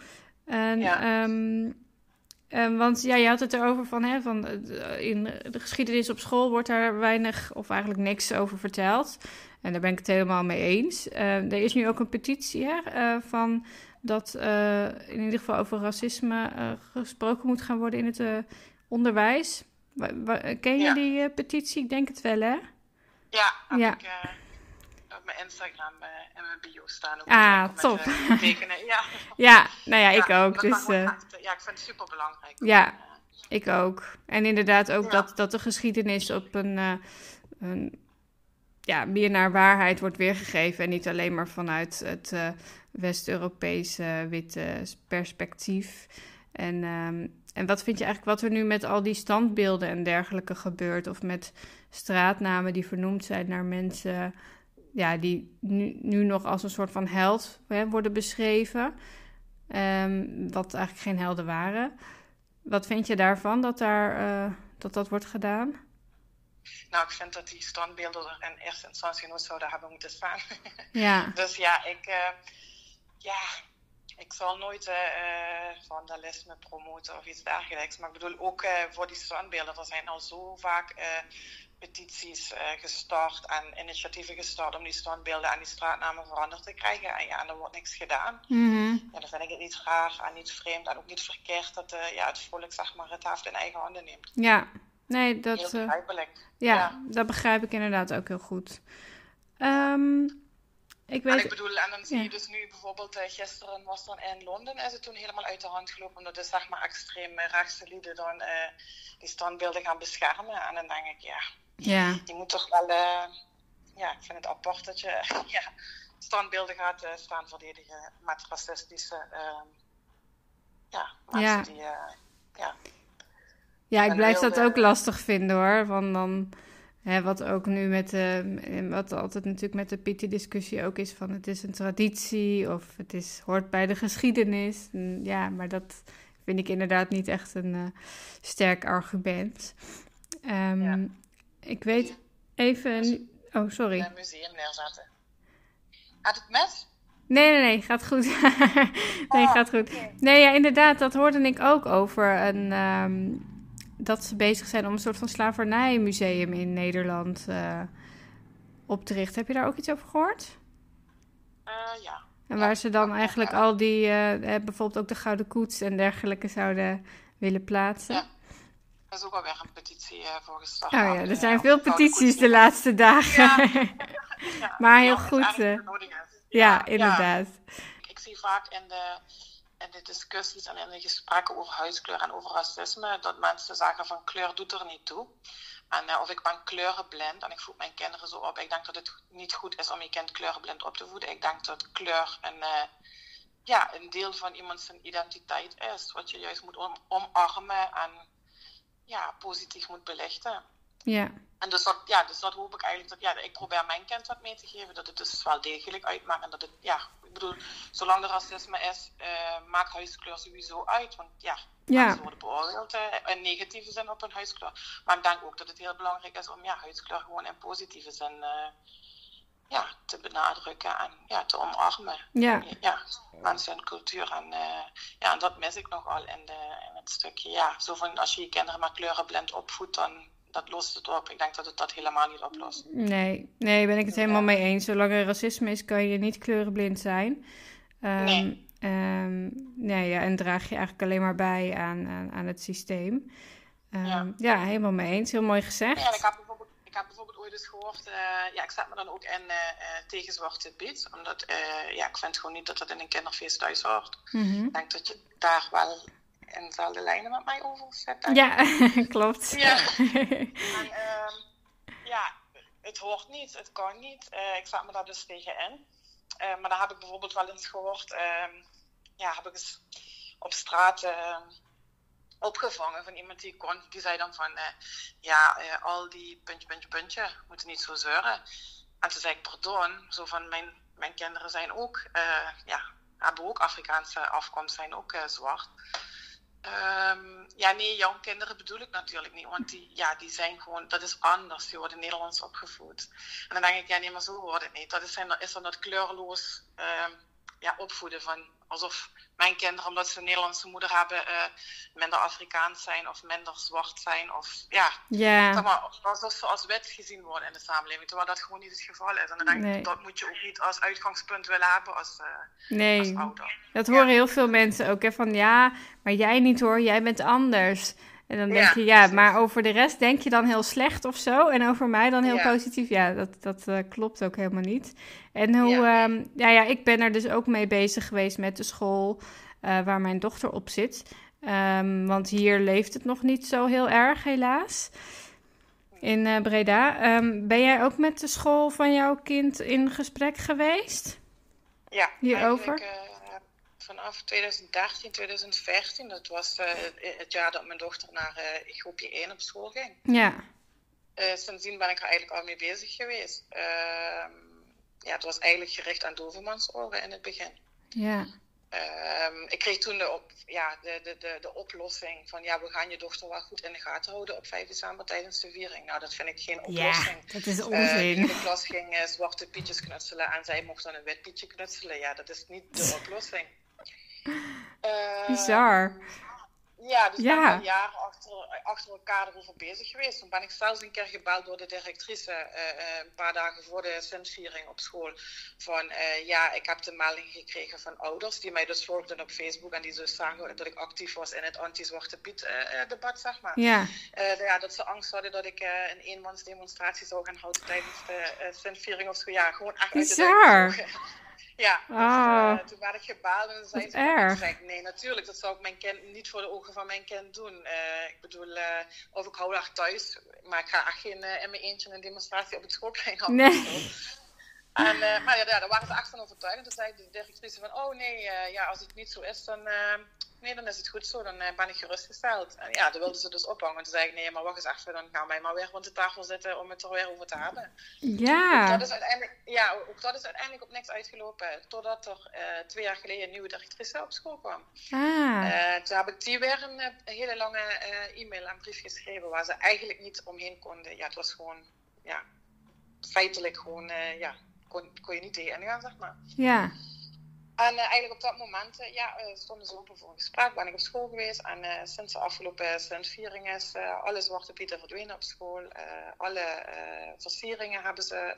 En, ja. Um, Um, want ja, je had het erover van, hè, van in de geschiedenis op school wordt daar weinig of eigenlijk niks over verteld. En daar ben ik het helemaal mee eens. Uh, er is nu ook een petitie hè, uh, van dat uh, in ieder geval over racisme gesproken moet gaan worden in het onderwijs. Ken je ja. die petitie? Ik denk het wel, hè? Ja, ik op mijn Instagram en mijn bio staan. Ook ah, top. tekenen. Ja. ja, nou ja, ik ook. Dus, echt, ja, ik vind het super belangrijk. Ja, ik ook. En inderdaad ook dat, dat de geschiedenis op een, uh, een, ja, meer naar waarheid wordt weergegeven. En niet alleen maar vanuit het uh, West-Europese witte perspectief. En, um, en wat vind je eigenlijk wat er nu met al die standbeelden en dergelijke gebeurt? Of met straatnamen die vernoemd zijn naar mensen ja, die nu, nu nog als een soort van held hè, worden beschreven. Um, wat eigenlijk geen helden waren. Wat vind je daarvan dat, daar, uh, dat dat wordt gedaan? Nou, ik vind dat die standbeelden er in eerste instantie nooit zouden hebben moeten staan. Ja. dus ja, ik, uh, ja, ik zal nooit uh, vandalisme promoten of iets dergelijks. Maar ik bedoel ook voor die standbeelden, er zijn al zo vaak petities gestart en initiatieven gestart om die standbeelden en die straatnamen veranderd te krijgen. En ja, er wordt niks gedaan. Mm -hmm. Ja, dan vind ik het niet raar en niet vreemd en ook niet verkeerd dat ja, het volk zeg maar, het heft in eigen handen neemt. Ja, nee, dat... Heel begrijpelijk. Ja, ja, dat begrijp ik inderdaad ook heel goed. Um, ik weet... En ik bedoel, en dan zie je dus nu bijvoorbeeld, uh, gisteren was dan in Londen, is het toen helemaal uit de hand gelopen, omdat de zeg maar extreem rechtse lieden dan uh, die standbeelden gaan beschermen. En dan denk ik, ja, ja. je moet toch wel, uh, ja, ik vind het apart dat je ja, standbeelden gaat staan verdedigen met racistische, uh, ja, mensen ja. die, ja. Ja, ik blijf dat ook lastig vinden hoor, van dan... Hè, wat ook nu met de, wat altijd natuurlijk met de Pitti-discussie ook is van het is een traditie of het is, hoort bij de geschiedenis. En ja, maar dat vind ik inderdaad niet echt een uh, sterk argument. Um, ja. Ik weet even. Oh, sorry. Een museum neerzetten. Had het mes? Nee, nee, nee, gaat goed. nee, oh, gaat goed. Okay. Nee, ja, inderdaad, dat hoorde ik ook over een. Um, dat ze bezig zijn om een soort van slavernijmuseum in Nederland uh, op te richten. Heb je daar ook iets over gehoord? Uh, ja. En waar ja, ze dan eigenlijk ja. al die, uh, bijvoorbeeld ook de Gouden Koets en dergelijke zouden willen plaatsen. Ja. Er is ook alweer een petitie voor gestart. Oh ja, er zijn veel petities de laatste dagen. Ja. maar heel goed. Ja, inderdaad. Ik zie vaak in de, in de discussies en in de gesprekken over huiskleur en over racisme dat mensen zeggen van kleur doet er niet toe. En, uh, of ik ben kleurenblind en ik voed mijn kinderen zo op. Ik denk dat het niet goed is om je kind kleurenblind op te voeden. Ik denk dat kleur een, uh, ja, een deel van iemands identiteit is. Wat je juist moet om, omarmen en ja, positief moet belichten. Ja. En dus dat, ja, dus dat hoop ik eigenlijk. Dat, ja, ik probeer mijn kind wat mee te geven. Dat het dus wel degelijk uitmaakt. En dat het, ja, ik bedoel, zolang er racisme is, uh, maakt huiskleur sowieso uit. Want ja, ja. mensen worden beoordeeld uh, in negatieve zin op een huiskleur. Maar ik denk ook dat het heel belangrijk is om ja, huiskleur gewoon in positieve zin uh, ja, te benadrukken en ja, te omarmen. Ja. ja mensen en cultuur. En, ja, en dat mis ik nogal in, de, in het stukje. Ja, zo van als je je kinderen maar kleurenblind opvoedt, dan dat lost het op. Ik denk dat het dat helemaal niet oplost. Nee, nee, ben ik het helemaal mee eens. Zolang er racisme is, kan je niet kleurenblind zijn. Um, nee. Um, nee, ja, en draag je eigenlijk alleen maar bij aan, aan, aan het systeem. Um, ja. ja. helemaal mee eens. Heel mooi gezegd. Ja, ik heb bijvoorbeeld, ik heb bijvoorbeeld ooit eens gehoord... Uh, ja, ik zet me dan ook in uh, tegen Zwarte Piet. Omdat, uh, ja, ik vind gewoon niet dat dat in een kinderfeest thuis hoort. Mm -hmm. Ik denk dat je daar wel en dezelfde lijnen met mij over zetten. Ja, klopt. Ja. en, uh, ja, het hoort niet, het kan niet. Uh, ik zat me daar dus tegen in. Uh, maar dan heb ik bijvoorbeeld wel eens gehoord, ehm, ja, heb ik eens op straat ehm, opgevangen van iemand die kon. Die zei dan van, eh, ja, al die puntje, puntje, puntje, moeten niet zo zeuren. En toen zei ik, pardon, zo van mijn, mijn kinderen zijn ook, ja, hebben ook Afrikaanse afkomst, zijn ook zwart. Um, ja, nee, jouw kinderen bedoel ik natuurlijk niet. Want die, ja, die zijn gewoon, dat is anders. Die worden Nederlands opgevoed. En dan denk ik, ja, nee, maar zo wordt het niet. Dat is, is dan dat kleurloos um, ja, opvoeden van alsof mijn kinderen, omdat ze een Nederlandse moeder hebben, uh, minder Afrikaans zijn of minder zwart zijn. Of ja, yeah. zeg maar, alsof ze als wet gezien worden in de samenleving. Terwijl dat gewoon niet het geval is. En dan denk ik, nee. dat moet je ook niet als uitgangspunt willen hebben als, uh, nee. als ouder. Dat horen ja. heel veel mensen ook. Hè, van ja, maar jij niet hoor, jij bent anders. En dan denk ja, je, ja, precies. maar over de rest denk je dan heel slecht of zo. En over mij dan heel ja. positief. Ja, dat, dat uh, klopt ook helemaal niet. En hoe, ja. Um, ja, ja, ik ben er dus ook mee bezig geweest met de school uh, waar mijn dochter op zit. Um, want hier leeft het nog niet zo heel erg, helaas. In uh, Breda. Um, ben jij ook met de school van jouw kind in gesprek geweest? Ja, hierover? vanaf 2013, 2014. Dat was het jaar dat mijn dochter naar groepje 1 op school ging. Ja. Sindsdien ben ik er eigenlijk al mee bezig geweest. Ehm, ja, het was eigenlijk gericht aan dovermansoren in het begin. Ja. Um, ik kreeg toen de, op, ja, de, de, de, de oplossing van ja, we gaan je dochter wel goed in de gaten houden op 5 december tijdens de viering. Nou, dat vind ik geen oplossing. Ja, dat is onzin. Uh, de klas ging uh, zwarte pietjes knutselen en zij mocht dan een wit pietje knutselen. Ja, dat is niet de oplossing. Uh, Bizar. Ja, dus ja. ben ik jaren achter, achter elkaar erover bezig geweest. Toen ben ik zelfs een keer gebeld door de directrice, uh, een paar dagen voor de Sintviering op school. Van uh, ja, ik heb de melding gekregen van ouders die mij dus volgden op Facebook en die dus zagen dat ik actief was in het anti-Zwarte Piet debat, zeg maar. Ja. ja. Dat ze angst hadden dat ik een eenmansdemonstratie zou gaan houden tijdens de Sintviering of zo. Ja, gewoon echt Bizar. uit de Ja, dus, oh, uh, toen werd ik gebeld en zei ze, erg. Zei ik, nee, natuurlijk, dat zou ik mijn kind niet voor de ogen van mijn kind doen. Uh, ik bedoel, uh, of ik hou daar thuis, maar ik ga echt geen in mijn eentje een demonstratie op het schoolplein houden. Nee. En, maar ja, daar waren ze echt van overtuigd. En toen zei de directrice van, oh nee, ja, als het niet zo is, dan, nee, dan is het goed zo. Dan ben ik gerustgesteld. En ja, toen wilden ze dus ophangen. En toen zei ik, nee, maar wacht eens even, dan gaan wij maar weer rond de tafel zitten om het er weer over te hebben. Ja. Ook dat is uiteindelijk, ja, ook dat is uiteindelijk op niks uitgelopen. Totdat er twee jaar geleden een nieuwe directrice op school kwam. Ah. toen heb ik die weer een, een hele lange e-mail en brief geschreven waar ze eigenlijk niet omheen konden. Ja, het was gewoon, ja, feitelijk gewoon, ja, kon, kon je niet tegen ingaan, zeg maar. Ja. En uh, eigenlijk op dat moment uh, ja, uh, stonden ze open voor een gesprek, ben ik op school geweest. En sinds de afgelopen Sint-viering is alle Zwarte Pieten verdwenen op school. alle versieringen hebben ze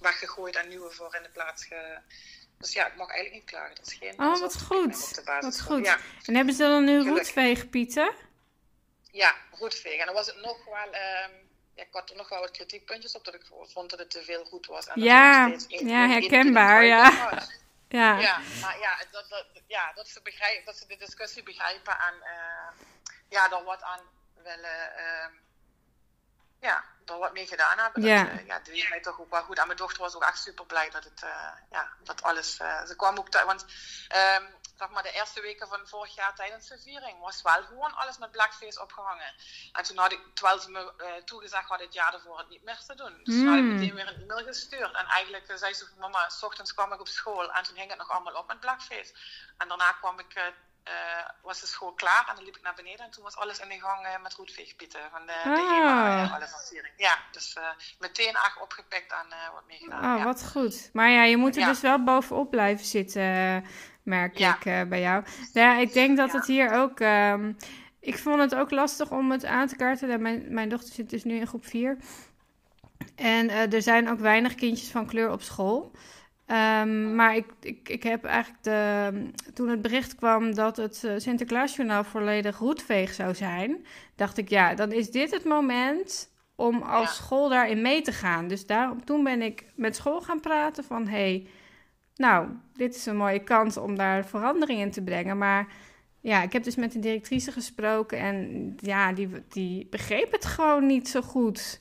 weggegooid en nieuwe voor in de plaats ge... Dus ja, ik mag eigenlijk niet klagen. Dat is geen oh, wat goed. Wat goed. Ja. En hebben ze dan nu roetveegpieten? Ja, roetveeg. En dan was het nog wel... Um, ja, ik had er nog wel wat kritiekpuntjes op dat ik vond dat het te veel goed was. En ja, ja, herkenbaar, ja. Ja. ja, maar ja, dat, dat, ja, dat, ze begrijpen, dat ze de discussie begrijpen en uh, ja, er wat aan willen, uh, ja, er wat mee gedaan hebben. Ja. Dat, uh, ja, deed mij toch ook wel goed. En mijn dochter was ook echt super blij dat het, uh, ja, dat alles, ze kwam ook, want um, zeg maar de eerste weken van vorig jaar tijdens de viering was wel gewoon alles met blackface opgehangen. En toen had ik, terwijl ze me uh, toegezegd had het jaar ervoor het niet meer te doen. Dus mm. toen had ik meteen weer een e-mail gestuurd. En eigenlijk zei ze van mama, s ochtends kwam ik op school en toen hing het nog allemaal op met blackface. En daarna kwam ik uh, was de school klaar en dan liep ik naar beneden en toen was alles in de gang uh, met roetveegpieten van de, ah. de HEMA, uh, alle versiering. Ja, dus meteen echt opgepikt en wat meegedaan. Oh, ja. wat goed. Maar ja, je moet er Ja. dus wel bovenop blijven zitten, merk Ja. ik eh, bij jou. Ja, ik denk dat Ja. het hier ook... ehm, ik vond het ook lastig om het aan te kaarten. Mijn, mijn dochter zit dus nu in groep 4. En eh, er zijn ook weinig kindjes van kleur op school. Ehm, maar ik, ik, ik heb eigenlijk de, toen het bericht kwam dat het eh, Sinterklaasjournaal volledig roetveeg zou zijn, dacht ik ja, dan is dit het moment om als Ja. school daarin mee te gaan. Dus daarom, toen ben ik met school gaan praten van hey, nou, dit is een mooie kans om daar verandering in te brengen. Maar ja, ik heb dus met de directrice gesproken en ja, die, die begreep het gewoon niet zo goed.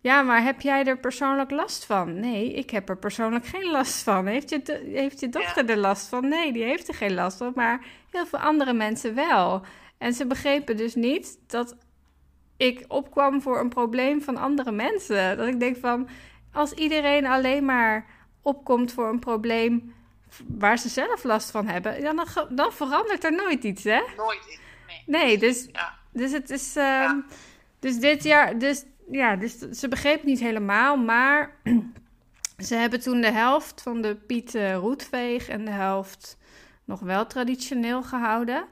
Ja, maar heb jij er persoonlijk last van? Nee, ik heb er persoonlijk geen last van. Heeft je, heeft je dochter er last van? Nee, die heeft er geen last van, maar heel veel andere mensen wel. En ze begrepen dus niet dat ik opkwam voor een probleem van andere mensen. Dat ik denk van, als iedereen alleen maar opkomt voor een probleem waar ze zelf last van hebben, dan, dan verandert er nooit iets, hè? Nooit in. Nee. Nee, dus Ja. dus het is. ehm, Dus dit jaar. Dus ja, dus ze begreep het niet helemaal. Maar ze hebben toen de helft van de Piet eh, Roetveeg en de helft nog wel traditioneel gehouden.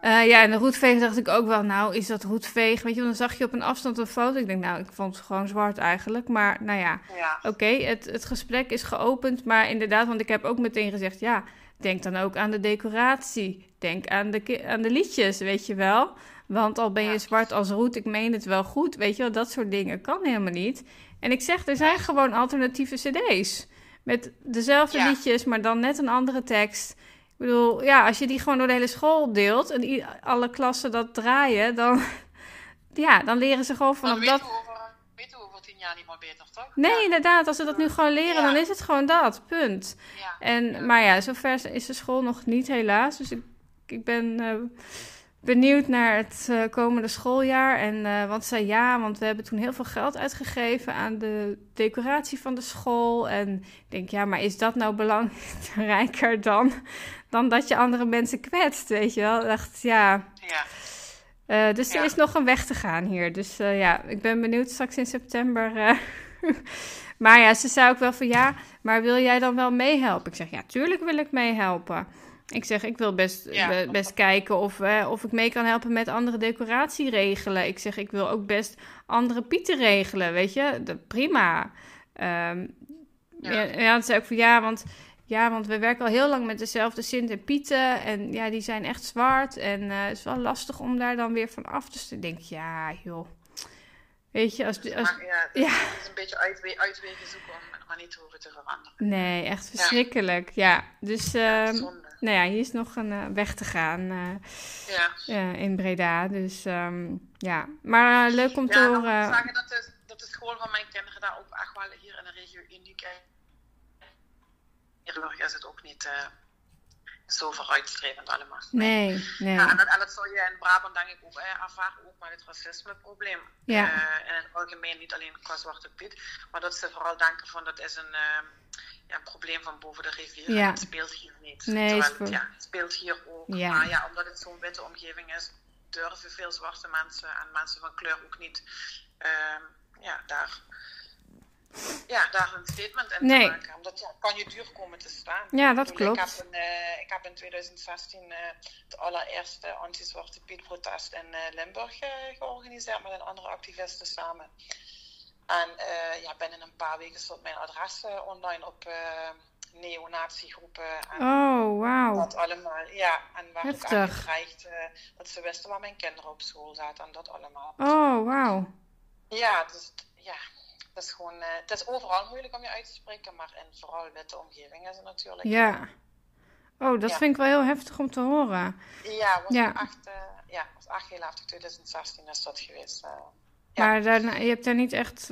Eh, ja, en de roetveeg dacht ik ook wel, nou, is dat roetveeg? Weet je, want dan zag je op een afstand een foto. Ik denk, nou, ik vond het gewoon zwart eigenlijk. Maar nou ja, Ja. Oké, het, het gesprek is geopend, maar inderdaad, want ik heb ook meteen gezegd, ja, denk dan ook aan de decoratie. Denk aan de, aan de liedjes, weet je wel. Want al ben je Ja. zwart als roet, ik meen het wel goed, weet je wel, dat soort dingen kan helemaal niet. En ik zeg, er zijn gewoon alternatieve cd's. Met dezelfde Ja. liedjes, maar dan net een andere tekst. Ik bedoel, ja, als je die gewoon door de hele school deelt en alle klassen dat draaien, dan, ja, dan leren ze gewoon vanaf weten dat... we over, weten we over tien jaar niet meer beter, toch? Nee, Ja. inderdaad, als ze dat nu gewoon leren, Ja. dan is het gewoon dat, punt. Ja. En. Maar ja, zover is de school nog niet helaas. Dus ik, ik ben eh, benieuwd naar het eh, komende schooljaar. En, eh, want ze zei ja, want we hebben toen heel veel geld uitgegeven aan de decoratie van de school. En ik denk, ja, maar is dat nou belangrijker dan, dan dat je andere mensen kwetst, weet je wel? Dacht, ja... Ja. Eh, dus er is nog een weg te gaan hier. Dus eh, ja, ik ben benieuwd straks in september. eh. maar ja, ze zei ook wel van ja, maar wil jij dan wel meehelpen? Ik zeg ja, tuurlijk wil ik meehelpen. Ik zeg, ik wil best, Ja. best kijken of, eh, of ik mee kan helpen met andere decoratie regelen. Ik zeg, ik wil ook best andere pieten regelen, weet je. De, prima. Ehm, Ja. ja, toen zei ik van ja, want, ja, want we werken al heel lang met dezelfde Sint en Pieten. En ja, die zijn echt zwart. En eh, het is wel lastig om daar dan weer van af te sturen. Ik denk, ja, joh. Weet je, als, als, Maar ja, het ja. het is een beetje uitwe uitwegen zoeken om het maar niet te hoeven te veranderen. nee, echt verschrikkelijk. Ja, dus Ja, ehm, nou ja, hier is nog een eh, weg te gaan eh, Ja. in Breda. Dus ehm, ja, maar leuk om te moet ik horen. zeggen dat de, dat de school van mijn kinderen daar ook echt wel hier in de regio uniek is. Hierburg is het ook niet eh, zo vooruitstrevend allemaal. Nee, nee. Ja, en, dat, en dat zal je in Brabant denk ik ook eh, ervaren, ook met het racismeprobleem. Ja. Eh, in het algemeen, niet alleen qua Zwarte Piet, maar dat ze vooral denken van dat is een, eh, ja, een probleem van boven de rivier. Ja. En het speelt hier niet. Nee, Terwijl het, ja, het speelt hier ook. Ja. Maar ja, omdat het zo'n witte omgeving is, durven veel zwarte mensen en mensen van kleur ook niet ehm, ja, daar, ja, daar een statement in Nee. te maken. Omdat ja, kan je duur komen te staan. Ja, dat Ik bedoel, klopt. Ik heb, in, eh, ik heb in 2016 eh, het allereerste anti-zwarte Piet protest in eh, Limburg georganiseerd met een andere activisten samen. En ja, binnen een paar weken stond mijn adres online op neonatiegroepen. En Oh, wauw. dat allemaal, ja. En waar Heftig. aan gedreigd eh, dat ze wisten waar mijn kinderen op school zaten en dat allemaal. Oh, wauw. Ja, dus ja, het is gewoon, eh, het is overal moeilijk om je uit te spreken, maar in vooral witte omgeving is het natuurlijk. Ja. Oh, dat Ja. vind ik wel heel heftig om te horen. Ja, was Ja. echt, eh, ja, was echt heel heftig. 2016 is dat geweest. eh. Maar daarna, je hebt daar niet echt.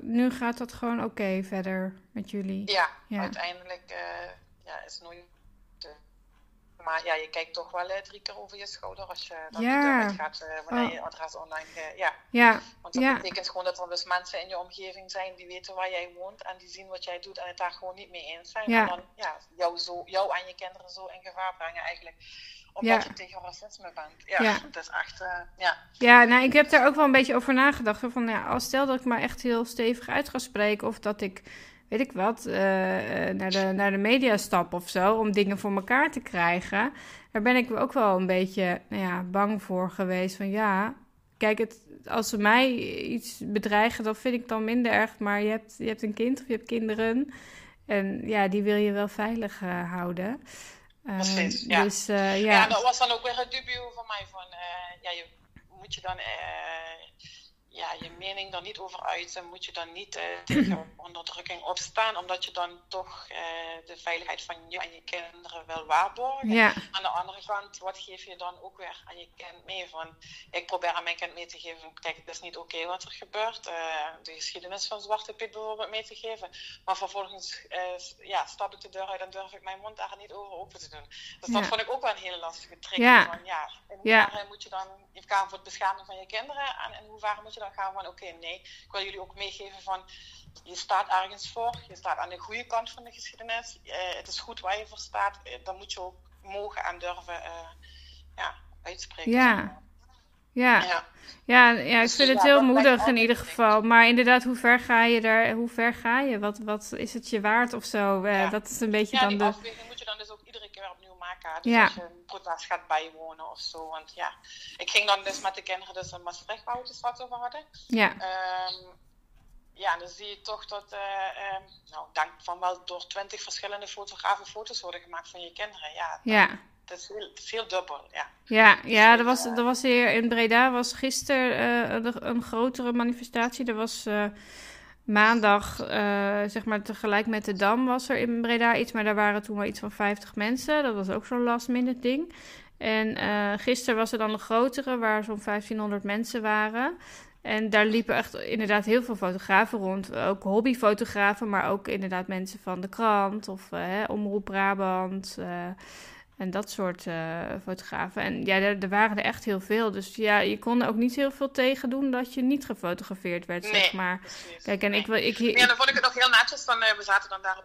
Nu gaat dat gewoon oké verder met jullie. Ja, uiteindelijk ja, is nooit. Maar ja, je kijkt toch wel uh, drie keer over je schouder als je dan ja. gaat wanneer oh. je adres online. ja. ja. Want dat betekent gewoon dat er dus mensen in je omgeving zijn die weten waar jij woont en die zien wat jij doet en het daar gewoon niet mee eens zijn. En dan ja, jou, zo, jou en je kinderen zo in gevaar brengen eigenlijk omdat ja. je tegen racisme bent. Ja, ja. dat is echt, uh, ja. Ja, nou, ik heb daar ook wel een beetje over nagedacht. Van, ja, als stel dat ik maar echt heel stevig uit ga spreken... of dat ik, weet ik wat, uh, naar, de, naar de media stap of zo... om dingen voor elkaar te krijgen... daar ben ik ook wel een beetje nou ja, bang voor geweest. Van ja, kijk, het, als ze mij iets bedreigen... dan vind ik dan minder erg. Maar je hebt, je hebt een kind of je hebt kinderen... En ja, die wil je wel veilig uh, houden. Precies, ehm, ja. Dus, ja. ja, dat was dan ook weer het dubio van mij. Van, ja, je, moet je dan ja, je mening er niet over uiten, moet je dan niet uh, tegen onderdrukking opstaan, omdat je dan toch uh, de veiligheid van je en je kinderen wil waarborgen. Ja. Aan de andere kant, wat geef je dan ook weer aan je kind mee? Van, ik probeer aan mijn kind mee te geven, kijk, het is niet oké wat er gebeurt. Uh, de geschiedenis van Zwarte Piet bijvoorbeeld mee te geven. Maar vervolgens ja, stap ik de deur uit en durf ik mijn mond daar niet over open te doen. Dus dat vond ik ook wel een hele lastige. Ja. Van, ja, in hoeverre moet je dan, gaan voor het bescherming van je kinderen en in hoeverre moet je dan gaan van oké, nee, ik wil jullie ook meegeven van je staat ergens voor, je staat aan de goede kant van de geschiedenis, uh, het is goed waar je voor staat, uh, dan moet je ook mogen en durven uh, ja, uitspreken. Ja. Ja. ja. Ja, ja, ik dus vind het heel moedig in ieder geval. Maar inderdaad, hoe ver ga je daar? Hoe ver ga je? Wat, wat is het je waard of zo? Ja. Dat is een beetje ja, dan de. moet je dan dus ook iedere keer opnieuw Dus ja. als je een protest gaat bijwonen of zo. Want ja, ik ging dan dus met de kinderen dus in Maastricht, waar we het straks over hadden. Ja. Um, ja, dan zie je toch dat, uh, uh, nou, denk van wel door twintig verschillende fotografen foto's worden gemaakt van je kinderen. Ja. Ja. Dat is heel, is heel dubbel, ja. Ja, ja er, was, er was hier in Breda was gisteren uh, een grotere manifestatie. Er was maandag, uh, zeg maar tegelijk met de Dam, was er in Breda iets. Maar daar waren toen wel iets van 50 mensen. Dat was ook zo'n last minute ding. En uh, gisteren was er dan een grotere, waar zo'n 1500 mensen waren. En daar liepen echt inderdaad heel veel fotografen rond. Ook hobbyfotografen, maar ook inderdaad mensen van de krant of uh, Omroep Brabant. En dat soort uh, fotografen. En ja, er, er, waren er echt heel veel. Dus ja, je kon er ook niet heel veel tegen doen dat je niet gefotografeerd werd, nee, zeg maar. Precies. Kijk, en nee. ik, ik, ik, Ja, dan vond ik het nog heel netjes. Dan, uh, we zaten dan daar...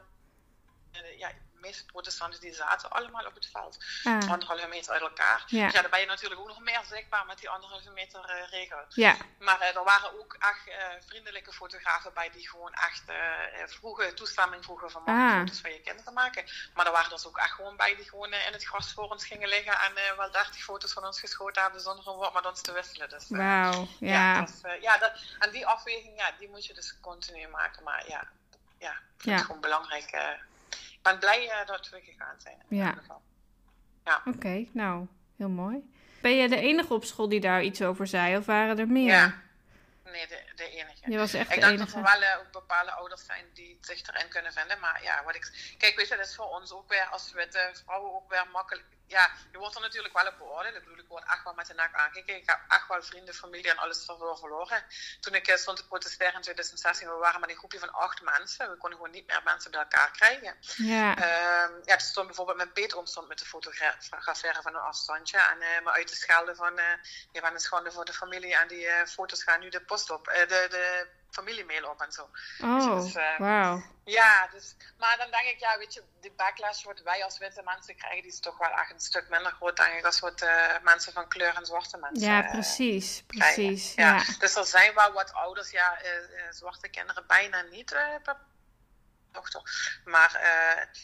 Uh, ja, meeste protestanten die zaten allemaal op het veld. Ah. Anderhalve meter uit elkaar. Ja. Ja, dan ben je natuurlijk ook nog meer zichtbaar met die anderhalve meter uh, regel. Ja. Maar uh, er waren ook echt uh, vriendelijke fotografen bij die gewoon echt vroegen, toestemming vroegen van ah. foto's van je kinderen maken. Maar er waren dus ook echt gewoon bij die gewoon in het gras voor ons gingen liggen en wel 30 foto's van ons geschoten hebben zonder een woord met ons te wisselen. Dus, Wauw, ja. Ja, dus, ja dat, en die afweging, ja, die moet je dus continu maken. Maar ja, ja ik vind ja. het gewoon belangrijk ben blij uh, dat we gegaan zijn. Ja. ja. Oké, okay, nou, heel mooi. Ben jij de enige op school die daar iets over zei, of waren er meer? Ja. Nee, de, de enige. Je was echt ik de denk enige. dat er wel uh, ook bepaalde ouders zijn die zich erin kunnen vinden. Maar ja, wat ik. Kijk, weet je, dat is voor ons ook weer als witte vrouwen ook weer makkelijk. Ja, je wordt er natuurlijk wel op beoordeeld. Ik bedoel, ik word echt wel met de nek aangekeken. Ik heb echt wel vrienden, familie en alles ervoor verloren. Toen ik stond te protesteren in 2016, we waren met een groepje van acht mensen. We konden gewoon niet meer mensen bij elkaar krijgen. Ja. Um, ja, stond bijvoorbeeld mijn peetoom stond met de fotograferen van een afstandje. En uh, me uit te schelden van, uh, je bent een schande voor de familie. En die uh, foto's gaan nu de post op, de, de familiemail op en zo. Oh, dus, uh, wauw. Ja, dus, maar dan denk ik, ja, weet je, de backlash wat wij als witte mensen krijgen, die is toch wel echt een stuk minder groot, denk ik, als wat uh, mensen van kleur en zwarte mensen Ja, precies, uh, precies. Ja. Ja. Dus er zijn wel wat ouders, ja, zwarte kinderen bijna niet dochter. Maar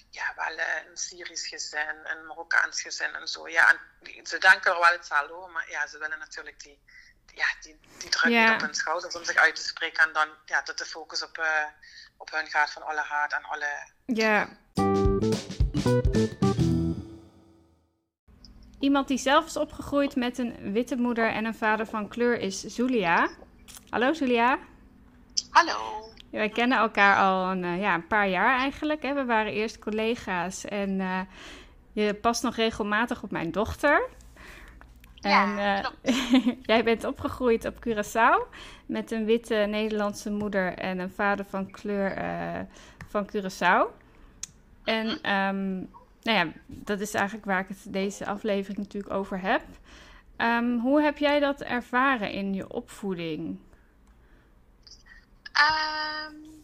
ja, wel een Syrisch gezin, een Marokkaans gezin en zo. Ja, en ze denken er wel hetzelfde over, maar ja, ze willen natuurlijk die ja, die, die druk Ja. niet op hun schouders om zich uit te spreken. En dan ja, dat de focus op, uh, op hun gaat van alle haat en alle... Ja. Iemand die zelf is opgegroeid met een witte moeder en een vader van kleur is Zulia. Hallo Zulia. Hallo. Ja, wij kennen elkaar al een, uh, ja, een paar jaar eigenlijk. Hè. We waren eerst collega's en uh, je past nog regelmatig op mijn dochter. En ja, uh, jij bent opgegroeid op Curaçao met een witte Nederlandse moeder en een vader van kleur uh, van Curaçao. En um, nou ja, dat is eigenlijk waar ik het deze aflevering natuurlijk over heb. Um, hoe heb jij dat ervaren in je opvoeding? Um,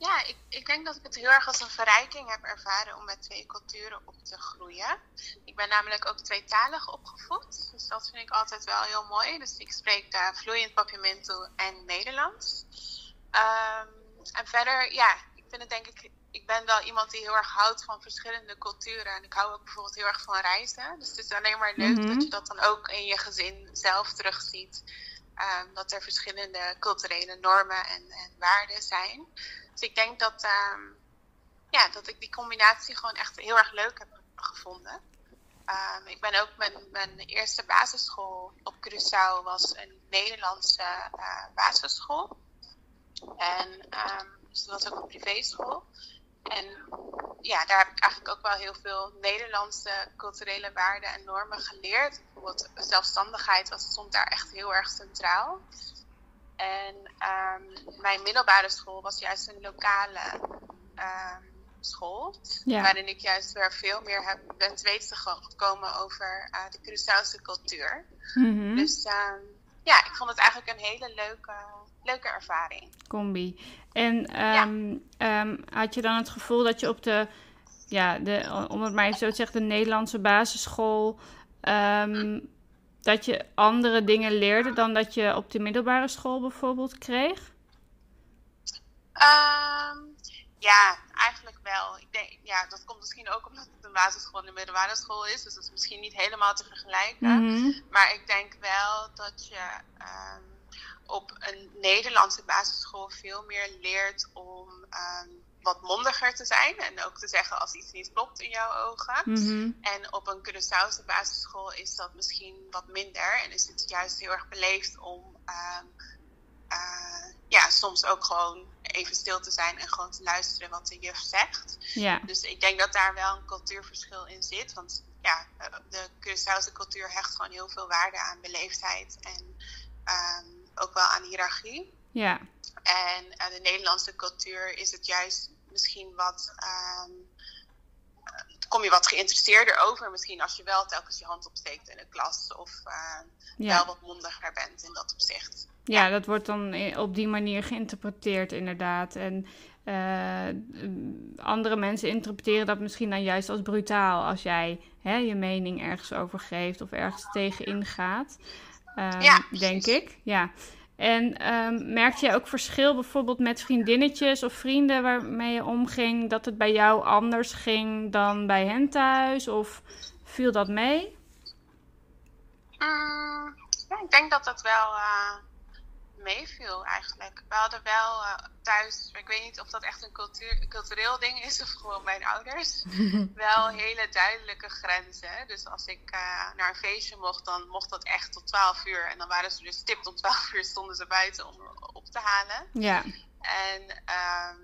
ja, ik, ik denk dat ik het heel erg als een verrijking heb ervaren om met twee culturen op te groeien. Ik ben namelijk ook tweetalig opgevoed, dus dat vind ik altijd wel heel mooi. Dus ik spreek uh, vloeiend Papiamento en Nederlands. Um, en verder, ja, ik vind het denk ik ik ben wel iemand die heel erg houdt van verschillende culturen. En ik hou ook bijvoorbeeld heel erg van reizen. Dus het is alleen maar leuk Mhm. dat je dat dan ook in je gezin zelf terugziet. Ehm, dat er verschillende culturele normen en, en waarden zijn. Dus ik denk dat, ehm, ja, dat ik die combinatie gewoon echt heel erg leuk heb gevonden. Ehm, ik ben ook mijn, mijn eerste basisschool op Curaçao was een Nederlandse eh, basisschool. En dus dat was ook een privéschool. En ja, daar heb ik eigenlijk ook wel heel veel Nederlandse culturele waarden en normen geleerd. Bijvoorbeeld zelfstandigheid was, stond daar echt heel erg centraal. En ehm, mijn middelbare school was juist een lokale ehm, school. Ja. Waarin ik juist weer veel meer heb, ben te weten gekomen over eh, de Curaçaose cultuur. Mhm. Dus ehm, ja, ik vond het eigenlijk een hele leuke, leuke ervaring. Combi. En had je dan het gevoel dat je op de, ja, de, om het maar even zo te zeggen, de Nederlandse basisschool, dat je andere dingen leerde dan dat je op de middelbare school bijvoorbeeld kreeg? Ehm, ja, eigenlijk wel. Ik denk, ja, dat komt misschien ook omdat het een basisschool en een middelbare school is. Dus dat is misschien niet helemaal te vergelijken. Mhm. Maar ik denk wel dat je ehm, op een Nederlandse basisschool veel meer leert om ehm, wat mondiger te zijn. En ook te zeggen als iets niet klopt in jouw ogen. Mhm. En op een Curaçaose basisschool is dat misschien wat minder. En is het juist heel erg beleefd om ehm, eh, ja, soms ook gewoon even stil te zijn en gewoon te luisteren wat de juf zegt. Ja. Dus ik denk dat daar wel een cultuurverschil in zit. Want ja, de Curaçaose cultuur hecht gewoon heel veel waarde aan beleefdheid en ehm, ook wel aan hiërarchie. Ja. En eh, de Nederlandse cultuur is het juist misschien wat. ehm, eh, kom je wat geïnteresseerder over, misschien als je wel telkens je hand opsteekt in de klas. Of wel Ja. wat mondiger bent in dat opzicht. ja, dat wordt dan op die manier geïnterpreteerd inderdaad. En eh, andere mensen interpreteren dat misschien dan juist als brutaal als jij hè, je mening ergens over geeft of ergens tegen ingaat. Ehm, Ja, denk ik. Ja. En ehm merkte je ook verschil bijvoorbeeld met vriendinnetjes of vrienden waarmee je omging, dat het bij jou anders ging dan bij hen thuis? Of viel dat mee? Mm, ja, ik denk dat dat wel eh, meeviel eigenlijk. We hadden wel eh, thuis, ik weet niet of dat echt een cultuur, cultureel ding is of gewoon mijn ouders, wel hele duidelijke grenzen. Dus als ik eh, naar een feestje mocht, dan mocht dat echt tot 12 uur. En dan waren ze dus stipt om 12 uur stonden ze buiten om op te halen. Ja. En ehm,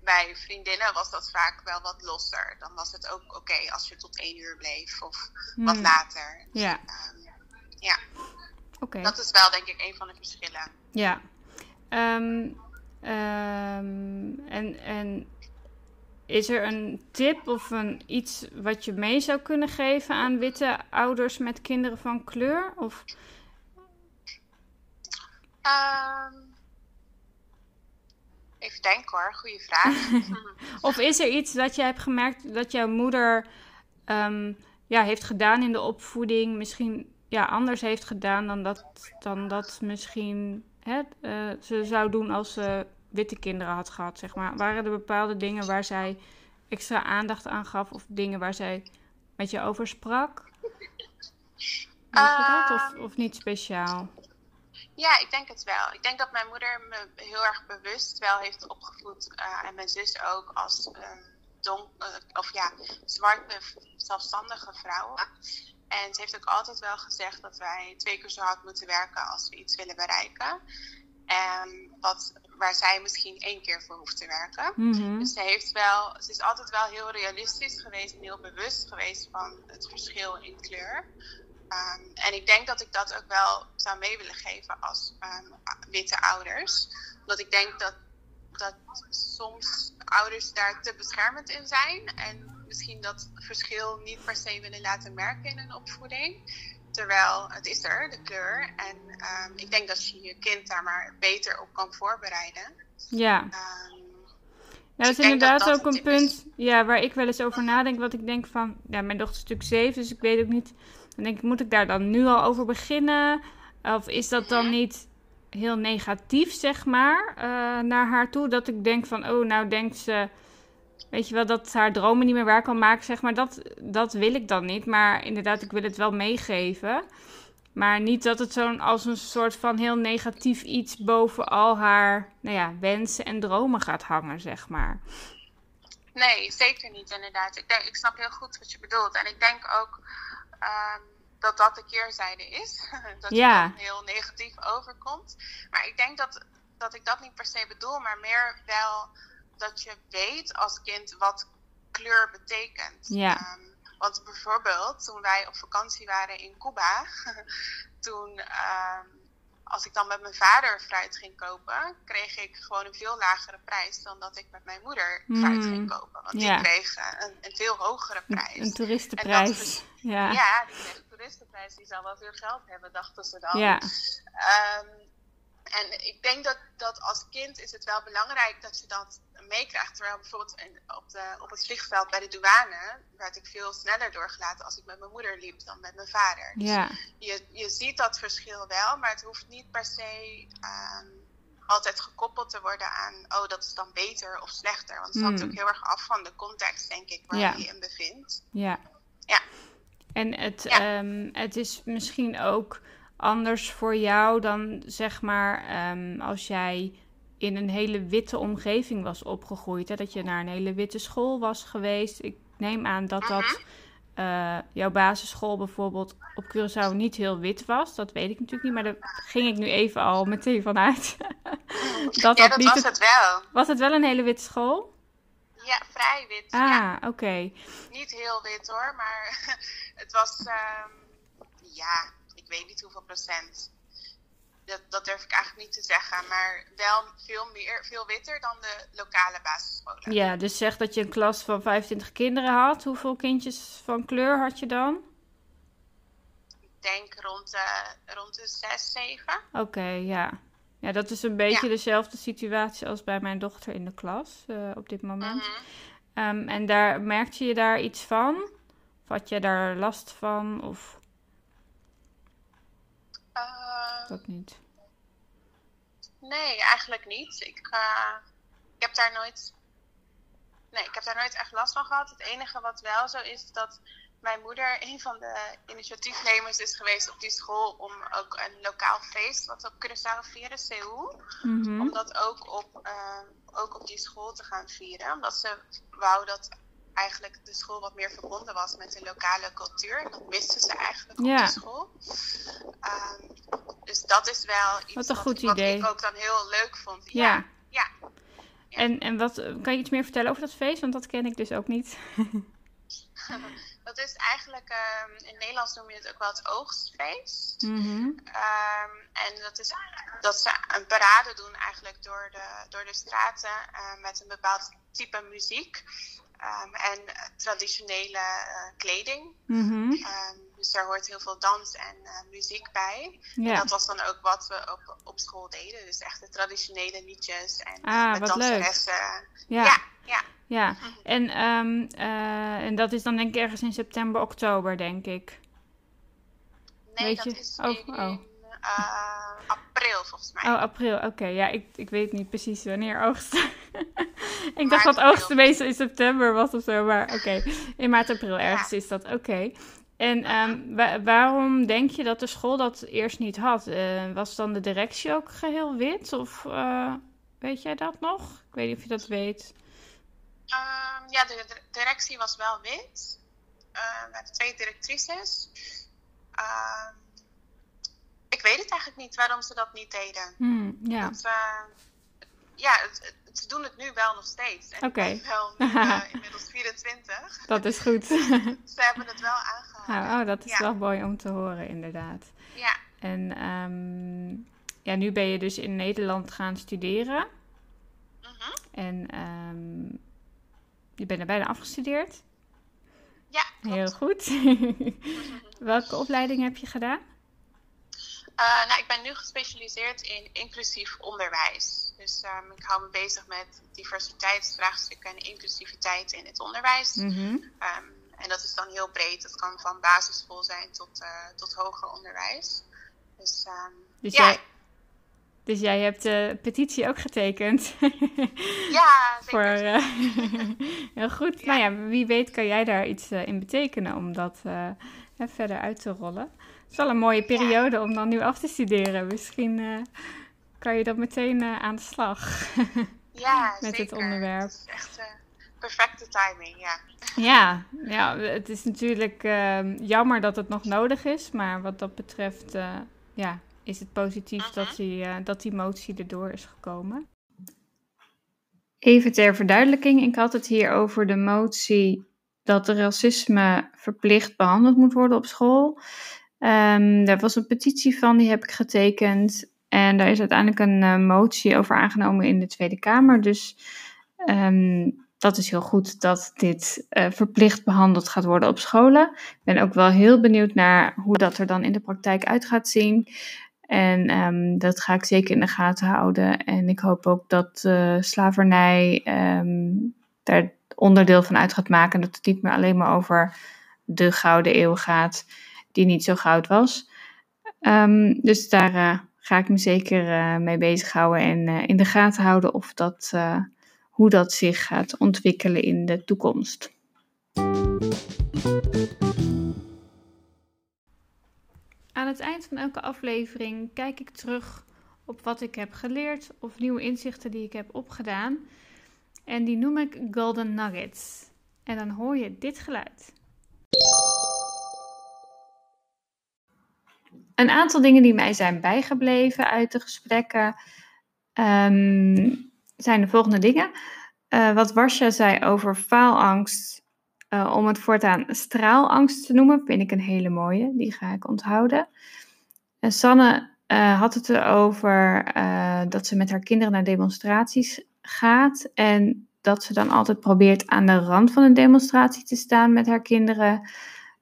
bij vriendinnen was dat vaak wel wat losser. Dan was het ook oké als je tot 1 uur bleef of wat Hmm. later. Ja. Ehm, ja. Dat is wel denk ik een van de verschillen. Ja. Ehm, ehm, en, en is er een tip of een iets wat je mee zou kunnen geven aan witte ouders met kinderen van kleur? Of, Ehm, even denken hoor, goede vraag. of is er iets dat je hebt gemerkt dat jouw moeder ja, heeft gedaan in de opvoeding, misschien ja, anders heeft gedaan dan dat, dan dat misschien hè, eh, ze zou doen als ze witte kinderen had gehad, zeg maar. Waren er bepaalde dingen waar zij extra aandacht aan gaf of dingen waar zij met je over sprak? Je dat? Of, of niet speciaal? Ja, ik denk het wel. Ik denk dat mijn moeder me heel erg bewust wel heeft opgevoed. eh, en mijn zus ook als don eh, of ja, zwarte zelfstandige vrouwen. En ze heeft ook altijd wel gezegd dat wij twee keer zo hard moeten werken als we iets willen bereiken. En wat, waar zij misschien één keer voor hoeft te werken. Mhm. Dus ze, heeft wel, ze is altijd wel heel realistisch geweest en heel bewust geweest van het verschil in kleur. Ehm, en ik denk dat ik dat ook wel zou mee willen geven als ehm, witte ouders. Omdat ik denk dat, dat soms ouders daar te beschermend in zijn. En misschien dat verschil niet per se willen laten merken in hun opvoeding. Terwijl het is er, de kleur. En um, ik denk dat je je kind daar maar beter op kan voorbereiden. Ja. Um, ja, dat is inderdaad ook een punt ja, waar ik wel eens over nadenk. Wat ik denk van, ja, mijn dochter is natuurlijk zeven, dus ik weet ook niet. Dan denk ik, moet ik daar dan nu al over beginnen? Of is dat dan mhm. niet heel negatief, zeg maar, uh, naar haar toe? Dat ik denk van, oh, nou denkt ze weet je wel, dat haar dromen niet meer waar kan maken, zeg maar. Dat, dat wil ik dan niet. Maar inderdaad, ik wil het wel meegeven. Maar niet dat het zo'n als een soort van heel negatief iets boven al haar nou ja, wensen en dromen gaat hangen, zeg maar. Nee, zeker niet, inderdaad. Ik, denk, ik snap heel goed wat je bedoelt. En ik denk ook um, dat dat de keerzijde is. dat ja. het heel negatief overkomt. Maar ik denk dat, dat ik dat niet per se bedoel, maar meer wel dat je weet als kind wat kleur betekent. Ja. Ehm, want bijvoorbeeld toen wij op vakantie waren in Cuba, toen um, als ik dan met mijn vader fruit ging kopen, kreeg ik gewoon een veel lagere prijs dan dat ik met mijn moeder fruit mm. ging kopen. Want die kreeg een, een, veel hogere prijs. Een, toeristenprijs. ja. ja, die kreeg een toeristenprijs. Die zal wel veel geld hebben, dachten ze dan. Ja. Um, en ik denk dat, dat als kind is het wel belangrijk dat je dat meekrijgt. Terwijl bijvoorbeeld op, de, op het vliegveld bij de douane werd ik veel sneller doorgelaten als ik met mijn moeder liep dan met mijn vader. Dus ja. je, je ziet dat verschil wel, maar het hoeft niet per se um, altijd gekoppeld te worden aan, oh dat is dan beter of slechter. Want het hangt hmm. ook heel erg af van de context, denk ik, waar je je in bevindt. Ja. Ja. En het, um, het is misschien ook anders voor jou dan zeg maar um, als jij in een hele witte omgeving was opgegroeid. Hè? Dat je naar een hele witte school was geweest. Ik neem aan dat dat uh, jouw basisschool bijvoorbeeld op Curaçao niet heel wit was. Dat weet ik natuurlijk niet, maar daar ging ik nu even al meteen vanuit. dat ja, dat niet was het, wel. Was het wel een hele witte school? Ja, vrij wit. Ah, ja. oké. Niet heel wit hoor, maar het was, um, ja, weet niet hoeveel procent. Dat, dat durf ik eigenlijk niet te zeggen. Maar wel veel, meer, veel witter dan de lokale basisscholen. Ja, dus zeg dat je een klas van 25 kinderen had. Hoeveel kindjes van kleur had je dan? Ik denk rond de, rond de 6, 7. Oké, ja. Ja, dat is een beetje dezelfde situatie als bij mijn dochter in de klas uh, op dit moment. -hmm. um, en daar merkte je daar iets van? Of had je daar last van? Of... Uh, dat niet? Nee, eigenlijk niet. Ik, uh, ik heb daar nooit. Nee, ik heb daar nooit echt last van gehad. Het enige wat wel zo is, dat mijn moeder een van de initiatiefnemers is geweest op die school om ook een lokaal feest wat op Curaçao vieren, Seoul. Mm Om dat ook op, uh, ook op die school te gaan vieren. Omdat ze wou dat eigenlijk de school wat meer verbonden was met de lokale cultuur. En dat misten ze eigenlijk op de school. Um, dus dat is wel iets wat, een goed wat, idee. ik ook dan heel leuk vond. Ja. ja. En, en wat, kan je iets meer vertellen over dat feest? Want dat ken ik dus ook niet. dat is eigenlijk, um, in Nederlands noem je het ook wel het oogstfeest. Mm um, en dat is dat ze een parade doen eigenlijk door de, door de straten uh, met een bepaald type muziek. Um, en traditionele uh, kleding. Mm-hmm. Um, dus daar hoort heel veel dans en uh, muziek bij. En dat was dan ook wat we op, op school deden. Dus echt de traditionele liedjes en ah, met wat danseressen. Leuk. Ja. ja. ja. Mhm. en, um, uh, en dat is dan denk ik ergens in september, oktober, denk ik. Nee, Weet dat je? is oh, oh. Uh, april volgens mij. Oh, april, oké. Ja, ik, ik weet niet precies wanneer oogsten. ik dacht dat oogsten meestal in september was of zo, maar oké. In maart, april ergens is dat, oké. En um, wa waarom denk je dat de school dat eerst niet had? Uh, was dan de directie ook geheel wit? Of uh, weet jij dat nog? Ik weet niet of je dat weet. Um, ja, de, de, directie was wel wit. We hadden twee directrices. Um, weet het eigenlijk niet waarom ze dat niet deden. Hmm, ja. Uh, ja, het, het, ze doen het nu wel nog steeds. Oké. Okay. wel nu, uh, inmiddels 24. Dat is goed. ze hebben het wel aangehouden Oh, oh, dat is wel mooi om te horen, inderdaad. Ja. En ehm, ja, nu ben je dus in Nederland gaan studeren. Mhm. En ehm, je bent er bijna afgestudeerd. Ja, Heel goed. Welke opleiding heb je gedaan? Eh, nou, ik ben nu gespecialiseerd in inclusief onderwijs. Dus ehm, ik hou me bezig met diversiteitsvraagstukken en inclusiviteit in het onderwijs. Mhm. Ehm, en dat is dan heel breed. Dat kan van basisschool zijn tot, eh, tot hoger onderwijs. Dus, ehm, Dus, ja, jij, dus jij hebt de petitie ook getekend. ja, Voor, zeker. eh, heel goed. Ja. Nou ja, wie weet kan jij daar iets in betekenen om dat verder uit te rollen. Het is wel een mooie periode om dan nu af te studeren. Misschien eh, kan je dan meteen eh, aan de slag. ja, met het onderwerp. Het is echt eh, perfecte timing, ja. ja, ja, het is natuurlijk eh, jammer dat het nog nodig is. Maar wat dat betreft ja, is het positief dat, Mhm. die, dat die motie erdoor is gekomen. Even ter verduidelijking, ik had het hier over de motie dat racisme verplicht behandeld moet worden op school. Ehm daar was een petitie van, die heb ik getekend. En daar is uiteindelijk een eh, motie over aangenomen in de Tweede Kamer. Dus ehm, dat is heel goed dat dit eh, verplicht behandeld gaat worden op scholen. Ik ben ook wel heel benieuwd naar hoe dat er dan in de praktijk uit gaat zien. En ehm, dat ga ik zeker in de gaten houden. En ik hoop ook dat slavernij daar onderdeel van uit gaat maken. Dat het niet meer alleen maar over de Gouden Eeuw gaat, die niet zo goud was. Ehm, dus daar eh, ga ik me zeker eh, mee bezighouden en eh, in de gaten houden of dat, hoe dat zich gaat ontwikkelen in de toekomst. Aan het eind van elke aflevering kijk ik terug op wat ik heb geleerd of nieuwe inzichten die ik heb opgedaan. En die noem ik Golden Nuggets. En dan hoor je dit geluid. Een aantal dingen die mij zijn bijgebleven uit de gesprekken ehm, zijn de volgende dingen. Eh, wat Warsja zei over faalangst, eh, om het voortaan straalangst te noemen, vind ik een hele mooie. Die ga ik onthouden. En Sanne eh, had het erover dat ze met haar kinderen naar demonstraties gaat. En dat ze dan altijd probeert aan de rand van een demonstratie te staan met haar kinderen.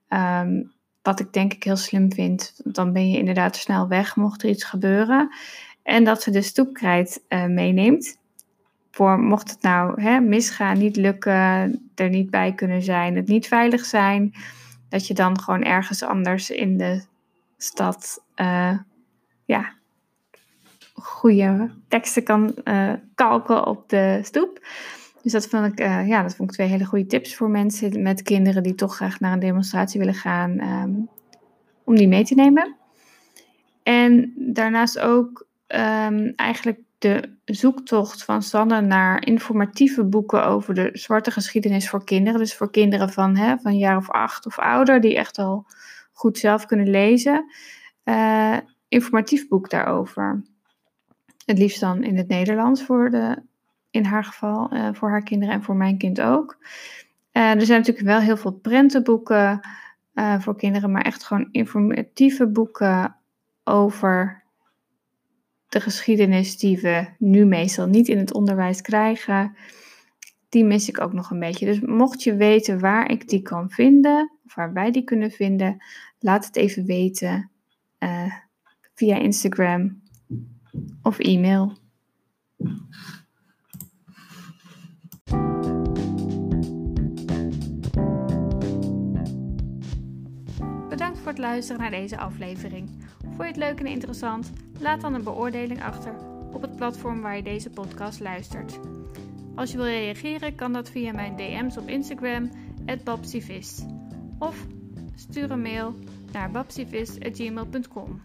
Ehm, wat ik denk ik heel slim vind. Dan ben je inderdaad snel weg mocht er iets gebeuren. En dat ze de stoepkrijt eh, meeneemt. Voor mocht het nou hè, misgaan, niet lukken, er niet bij kunnen zijn, het niet veilig zijn. Dat je dan gewoon ergens anders in de stad eh, ja, goede teksten kan eh, kalken op de stoep. Dus dat vond, ik, eh, ja, dat vond ik twee hele goede tips voor mensen met kinderen die toch graag naar een demonstratie willen gaan, ehm, om die mee te nemen. En daarnaast ook ehm, eigenlijk de zoektocht van Sanne naar informatieve boeken over de zwarte geschiedenis voor kinderen. Dus voor kinderen van, hè, van een jaar of acht of ouder, die echt al goed zelf kunnen lezen. Eh, informatief boek daarover. Het liefst dan in het Nederlands voor de, in haar geval, eh, voor haar kinderen en voor mijn kind ook. Eh, er zijn natuurlijk wel heel veel prentenboeken eh, voor kinderen, maar echt gewoon informatieve boeken over de geschiedenis die we nu meestal niet in het onderwijs krijgen. Die mis ik ook nog een beetje. Dus mocht je weten waar ik die kan vinden, of waar wij die kunnen vinden, laat het even weten via Instagram of e-mail. Luisteren naar deze aflevering. Vond je het leuk en interessant? Laat dan een beoordeling achter op het platform waar je deze podcast luistert. Als je wil reageren, kan dat via mijn DM's op Instagram, babsivist. Of stuur een mail naar babsivist.gmail.com.